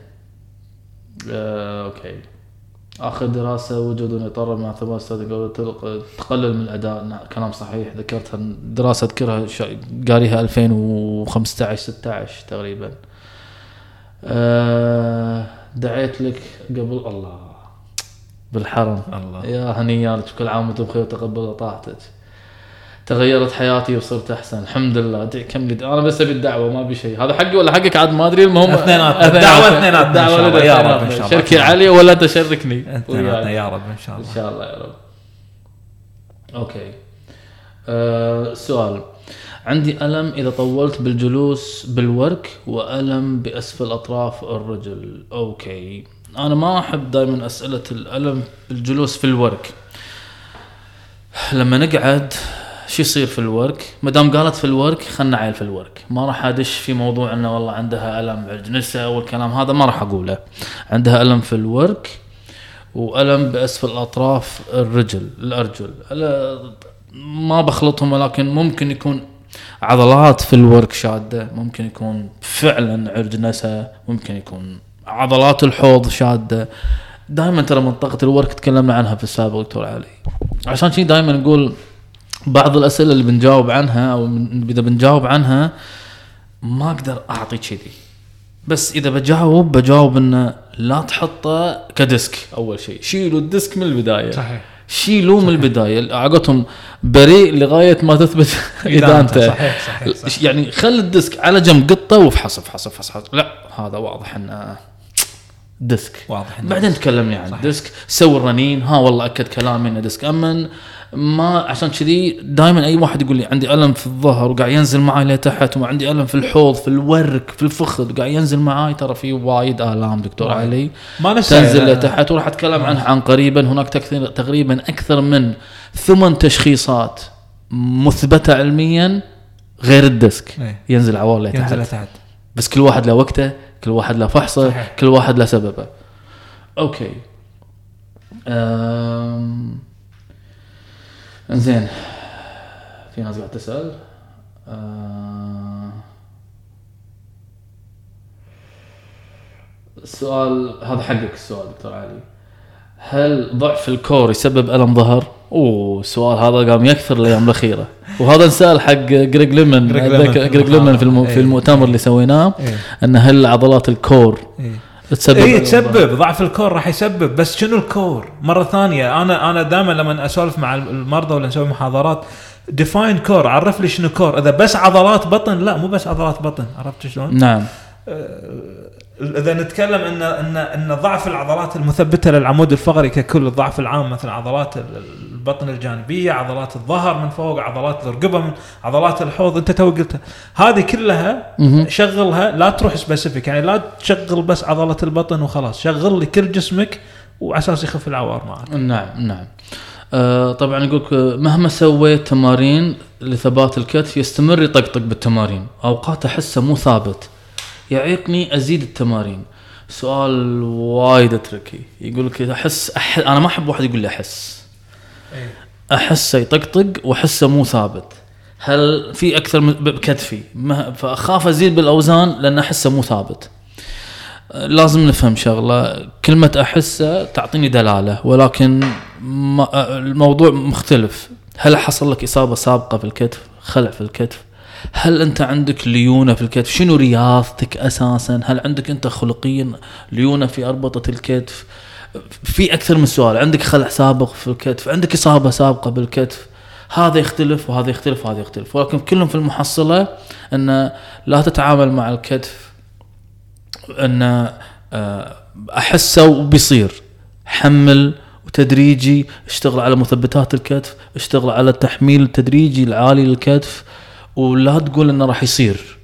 آه، أوكي. آخر دراسة وجود يطرب مع ثبات تقلل من الأداء. كلام صحيح. ذكرتها دراسة اذكرها قاريها 2015 16 تقريبا. آه، دعيت لك قبل الله. بالحرم. الله يا هنيالك كل عام وأنتم بخير وتقبل طاعتك تغيرت حياتي وصرت أحسن. الحمد لله. كم لي أنا بس أبي الدعوة ما أبي شيء. هذا حقي ولا حقك عاد؟ ما أدري. المهم [laughs] اثنيناتنا. الدعوة اثنيناتنا شاء الدعوة الله. يا رب. إن شاء الله. شركي علي ولا انت شركني اثنيناتنا. يا رب إن شاء إن الله شاء الله يا رب. أوكي. أه سؤال. عندي ألم إذا طولت بالجلوس بالورك وألم بأسفل أطراف الرجل. أوكي. أنا ما أحب دائما أسئلة الألم بالجلوس في الورك. لما نقعد شو يصير في الورك؟ ما دام قالت في الورك خلنا عيل في الورك. ما راح أدش في موضوع إنه والله عندها ألم بالجنسة والكلام هذا ما راح أقوله. عندها ألم في الورك وألم باسفل الأطراف الرجل الأرجل. ما بخلطهم ولكن ممكن يكون عضلات في الورك شادة ممكن يكون فعلا عرج نسا ممكن يكون عضلات الحوض شادة. دائما ترى منطقة الورك تكلمنا عنها في السابق دكتور علي. عشان شي دائما نقول بعض الأسئلة اللي بنجاوب عنها أو إذا بنجاوب عنها ما أقدر أعطي كذي. بس إذا بجاوب بجاوب إنه لا تحطه ك disc أول شيء. شيلوا ال disc من البداية. صحيح. شيلوه من البداية. المتهم بريء لغاية ما تثبت [laughs] ادانته صحيح صحيح, صحيح. يعني خل ال disc على جنب قطه وافحص افحص افحص. لا هذا واضح إنه disc. واضح بعدين تكلمني عن ال disc سوي الرنين. ها والله أكد كلامي إنه disc. امن ما عشان كذي دائما أي واحد يقول لي عندي ألم في الظهر وقاعد ينزل معي لتحت وعندي ألم في الحوض في الورك في الفخذ قاعد ينزل معي ترى في وايد آلام دكتور وايد. علي. ما تنزل لتحت وراح أتكلم عنها قريبا. هناك تكثير تقريبا أكثر من ثمان تشخيصات مثبتة علميا غير ال disc إيه. ينزل عوار لتحت ينزل لتحت بس كل واحد له وقته كل واحد له فحصه صحيح. كل واحد له سببه. okay. أم... انزين في ناس قاعد تسأل أه... السؤال هذا حقك السؤال دكتور علي هل ضعف ال core يسبب ألم ظهر؟ أوه السؤال هذا قام يكثر الأيام الأخيرة وهذا انسأل حق جريج ليمن جريج ليمن في. في إيه. المؤتمر اللي سويناه إيه. أن هل عضلات ال core إيه. تسبب اي؟ تسبب ضعف ال core راح يسبب بس شنو ال core؟ مرة ثانية أنا أنا دائما لما أسولف مع المرضى ولا نسوي محاضرات define core عرف لي شنو core إذا بس عضلات بطن لا مو بس عضلات بطن عرفت شلون؟ نعم إذا نتكلم إن إن إن ضعف العضلات المثبتة للعمود الفقري ككل الضعف العام مثل عضلات البطن الجانبية، عضلات الظهر من فوق، عضلات الرقبة من عضلات الحوض انت تو قلتها، هذه كلها. شغلها لا تروح specific يعني لا تشغل بس عضلة البطن وخلاص، شغل لي كل جسمك وعلى أساس يخف العوار معك. نعم نعم. آه طبعا يقول لك مهما سويت تمارين لثبات الكتف يستمر يطقطق بالتمارين. أوقات أحسه مو ثابت. يعيقني أزيد التمارين. سؤال وايد تركي يقول لك احس أح... أنا ما أحب واحد يقول لي أحس. احسه يطقطق وأحسه مو ثابت. هل في أكثر بكتفي. فأخاف أزيد بالأوزان لأن أحسه مو ثابت. لازم نفهم شغلة. كلمة أحسه تعطيني دلالة ولكن الموضوع مختلف. هل حصل لك إصابة سابقة في الكتف؟ خلع في الكتف. هل أنت عندك ليونة في الكتف؟ شنو رياضتك أساسا؟ هل عندك أنت خلقيا ليونة في أربطة الكتف؟ في أكثر من سؤال. عندك خلع سابق في الكتف عندك إصابة سابقة بالكتف هذا يختلف وهذا يختلف وهذا يختلف. ولكن كلهم في المحصلة أن لا تتعامل مع الكتف أن آه، احسه وبيصير. حمل وتدريجي اشتغل على مثبتات الكتف اشتغل على التحميل التدريجي العالي للكتف ولا تقول إنه راح يصير.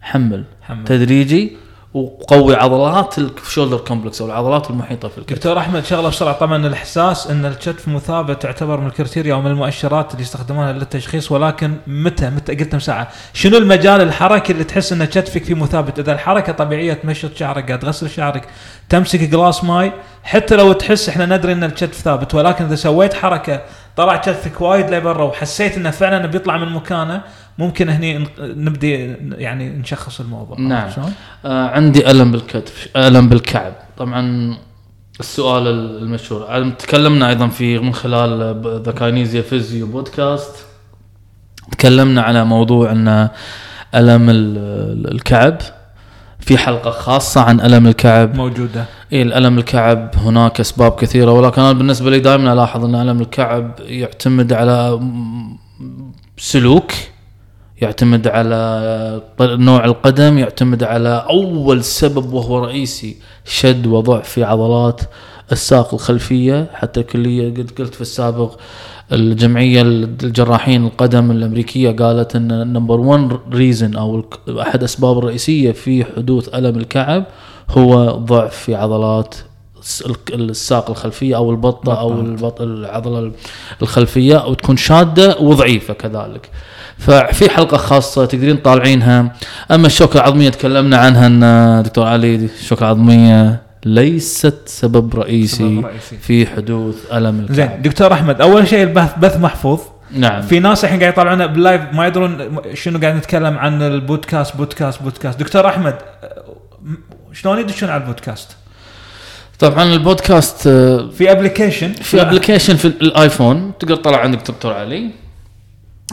حمل. حمل. تدريجي وقوي عضلات ال shoulder complex أو العضلات المحيطة في الكتف. دكتور أحمد شغله بسرعة. طبعا الإحساس إن الكتف مو ثابت تعتبر من ال criteria ومن المؤشرات اللي يستخدمونها للتشخيص ولكن متى؟ متى؟ قلت من ساعة. شنو المجال الحركي اللي تحس إن كتفك فيه مو ثابت إذا الحركة طبيعية تمشط شعرك قاعد تغسل شعرك تمسك glass ماي حتى لو تحس إحنا ندري إن الكتف ثابت ولكن إذا سويت حركة طلع كتفك وايد لبرا وحسيت إنه فعلا بيطلع من مكانه. ممكن هني نبدي يعني نشخص الموضوع. نعم. آه عندي ألم بالكتف ألم بالكعب. طبعا السؤال المشهور. تكلمنا أيضا في من خلال the كاينيزيا فيزيو بودكاست تكلمنا على موضوع ان ألم ال- الكعب. في حلقة خاصة عن ألم الكعب. موجودة. إيه الألم الكعب هناك أسباب كثيرة ولكن أنا بالنسبة لي دائما ألاحظ أن ألم الكعب يعتمد على سلوك يعتمد على نوع القدم يعتمد على أول سبب وهو رئيسي شد وضعف في عضلات الساق الخلفية حتى الكلية قلت قلت في السابق الجمعية الجراحين القدم الأمريكية قالت أن number 1 reason أو الك- أحد أسباب الرئيسية في حدوث ألم الكعب هو ضعف في عضلات الساق الخلفية أو البطة أو البط العضلة الخلفية وتكون شادة وضعيفة كذلك. ففي حلقة خاصة تقدرين تطالعينها. أما الشوكة العظمية تكلمنا عنها إن دكتور علي الشوكه العظميه ليست سبب رئيسي, سبب رئيسي. في حدوث ألم الكعب زين دكتور أحمد أول شيء البث بث محفوظ. نعم. في ناس الحين قاعد يطالعونا باللايف ما يدرون شنو قاعد نتكلم عن البودكاست بودكاست بودكاست. دكتور أحمد شلون يدشون على البودكاست؟ طبعا البودكاست آه، في application في application في الآيفون. تقدر تطلع عندك دكتور علي.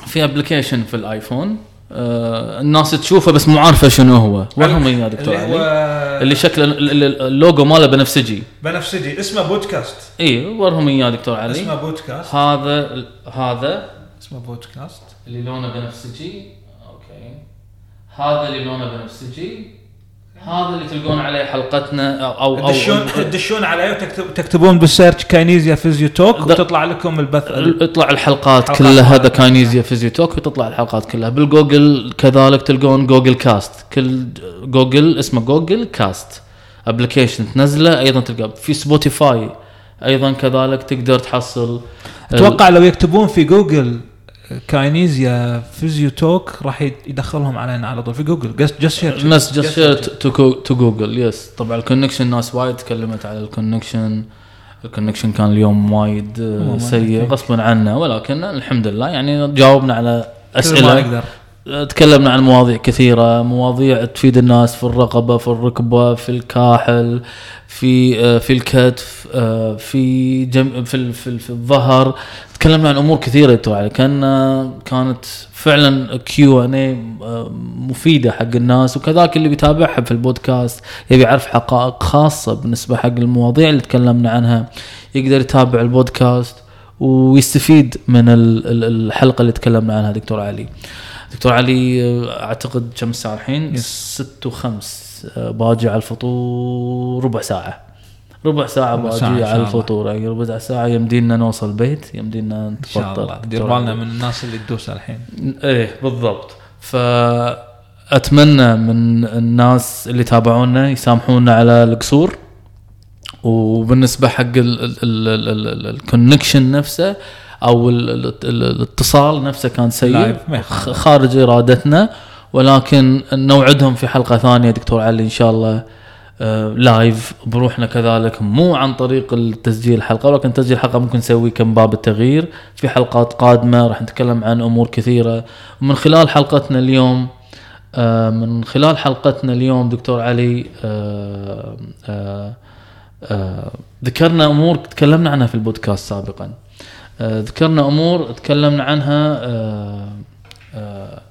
في application في الآيفون. آه الناس تشوفه بس مو عارفه شنو هو. ورهم اياه دكتور اللي علي؟ اللي شكله ال- ال- اللوجو ماله بنفسجي. بنفسجي. اسمه بودكاست. اي ورهم اياه دكتور علي؟ اسمه بودكاست. هذا هذا اسمه بودكاست. اللي لونه بنفسجي. okay. هذا اللي لونه بنفسجي. هذا اللي تلقون عليه حلقتنا أو أو, تدشون تدشون عليه وتكتب تكتبون بال search كاينيزيا فيزيو توك وتطلع لكم البث يطلع الحلقات حلقات كلها هذا. كاينيزيا فيزيو توك وتطلع الحلقات كلها. بالجوجل كذلك تلقون جوجل كاست. كل جوجل اسمه جوجل كاست. application تنزله أيضا تلقى في سبوتيفاي أيضا كذلك تقدر تحصل أتوقع لو يكتبون في جوجل كاينيزيا فيزيو توك راح يدخلهم علينا على طول. في جوجل. جست جست شير الناس جست شير تو جوجل يس طبعا ال connection ناس وايد تكلمت على ال connection ال connection كان اليوم وايد سيء. غصبا عنا ولكن الحمد لله يعني جاوبنا على أسئلة. تكلمنا عن مواضيع كثيرة مواضيع تفيد الناس في الرقبة في الركبة في الكاحل في آه، في الكتف آه، في جم في في, في الظهر. تكلمنا عن أمور كثيرة علي كان آه، كانت فعلا Q and A مفيدة حق الناس وكذلك اللي بيتابعها في البودكاست يبي يعرف حقائق خاصة بالنسبة حق المواضيع اللي تكلمنا عنها. يقدر يتابع البودكاست ويستفيد من ال- ال- الحلقة اللي تكلمنا عنها دكتور علي. دكتور علي أعتقد كم الساعة الحين؟ ست وخمس. آه، باجي على الفطور ربع ساعة. ربع ساعة ربع باجي على. الفطور. يعني ربع ساعة يمدينا نوصل البيت يمدينا إن شاء نتفطر. الله. دير بالنا. من الناس اللي تدوس الحين. إيه بالضبط. فاتمنى من الناس اللي تابعونا يسامحونا على القصور. وبالنسبة حق ال connection نفسه أو ال- ال- ال- الاتصال نفسه كان سيء خارج إرادتنا. ولكن نوعدهم في حلقة ثانية دكتور علي إن شاء الله آه، لايف بروحنا كذلك مو عن طريق التسجيل الحلقة ولكن تسجيل الحلقة ممكن نسوي كم باب التغيير. في حلقات قادمة راح نتكلم عن أمور كثيرة. ومن خلال حلقتنا اليوم آه، من خلال حلقتنا اليوم دكتور علي آه، آه، آه، ذكرنا أمور تكلمنا عنها في البودكاست سابقا. آه، ذكرنا أمور تكلمنا عنها آه، آه،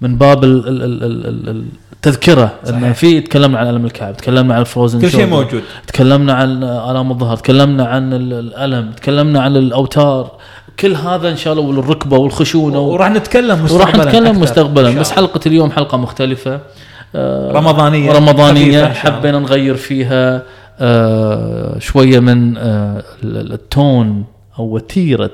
من باب ال- ال- ال- ال- ال- التذكرة انه. في تكلمنا عن ألم الكعب تكلمنا عن الفروزن كل شيء موجود تكلمنا عن آلام الظهر تكلمنا عن ال- الألم تكلمنا عن الأوتار كل هذا إن شاء الله والركبة والخشونة وراح نتكلم وراح مستقبلا نتكلم أكثر. إن مستقبلا بس. حلقة اليوم حلقة مختلفة آه، رمضانية رمضانية الله. حبينا نغير فيها آه، شوية من آه، ال- التون أو وتيره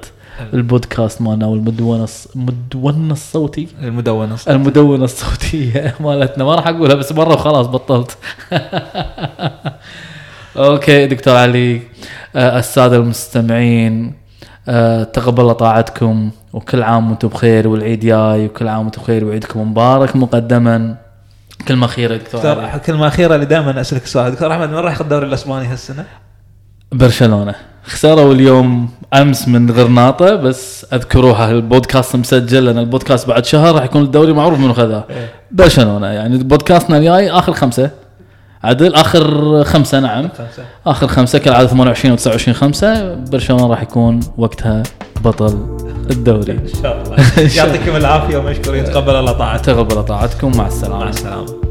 البودكاست مالنا والمدونه المدونه الصوتي المدونة المدونه الصوتيه [laughs] مالتنا. ما راح أقولها بس مره وخلاص بطلت. [laughs] أوكي دكتور علي. آه، السادة المستمعين آه، تقبل طاعتكم وكل عام وأنتم بخير والعيد جاي وكل عام وأنتم بخير وعيدكم مبارك مقدما. كلمة أخيرة دكتور دكتور كلمة أخيرة اللي دائما أسألك سؤال. دكتور أحمد من راح ياخذ الدوري الإسباني هالسنة؟ برشلونة. خسروا اليوم أمس من غرناطة بس أذكروها البودكاست مسجل لأن البودكاست بعد شهر راح يكون الدوري معروف منو خذاه إيه. برشلونة يعني بودكاستنا الجاي آخر خمسة. عدل آخر خمسة نعم. خمسة. آخر خمسة كالعادة 28 و 29 خمسة. برشلونة راح يكون وقتها بطل الدوري. إن شاء الله. [laughs] يعطيكم العافية ومشكورين. تقبل الله طاعتكم. تقبل طاعتكم. مع السلامة. مع السلامة.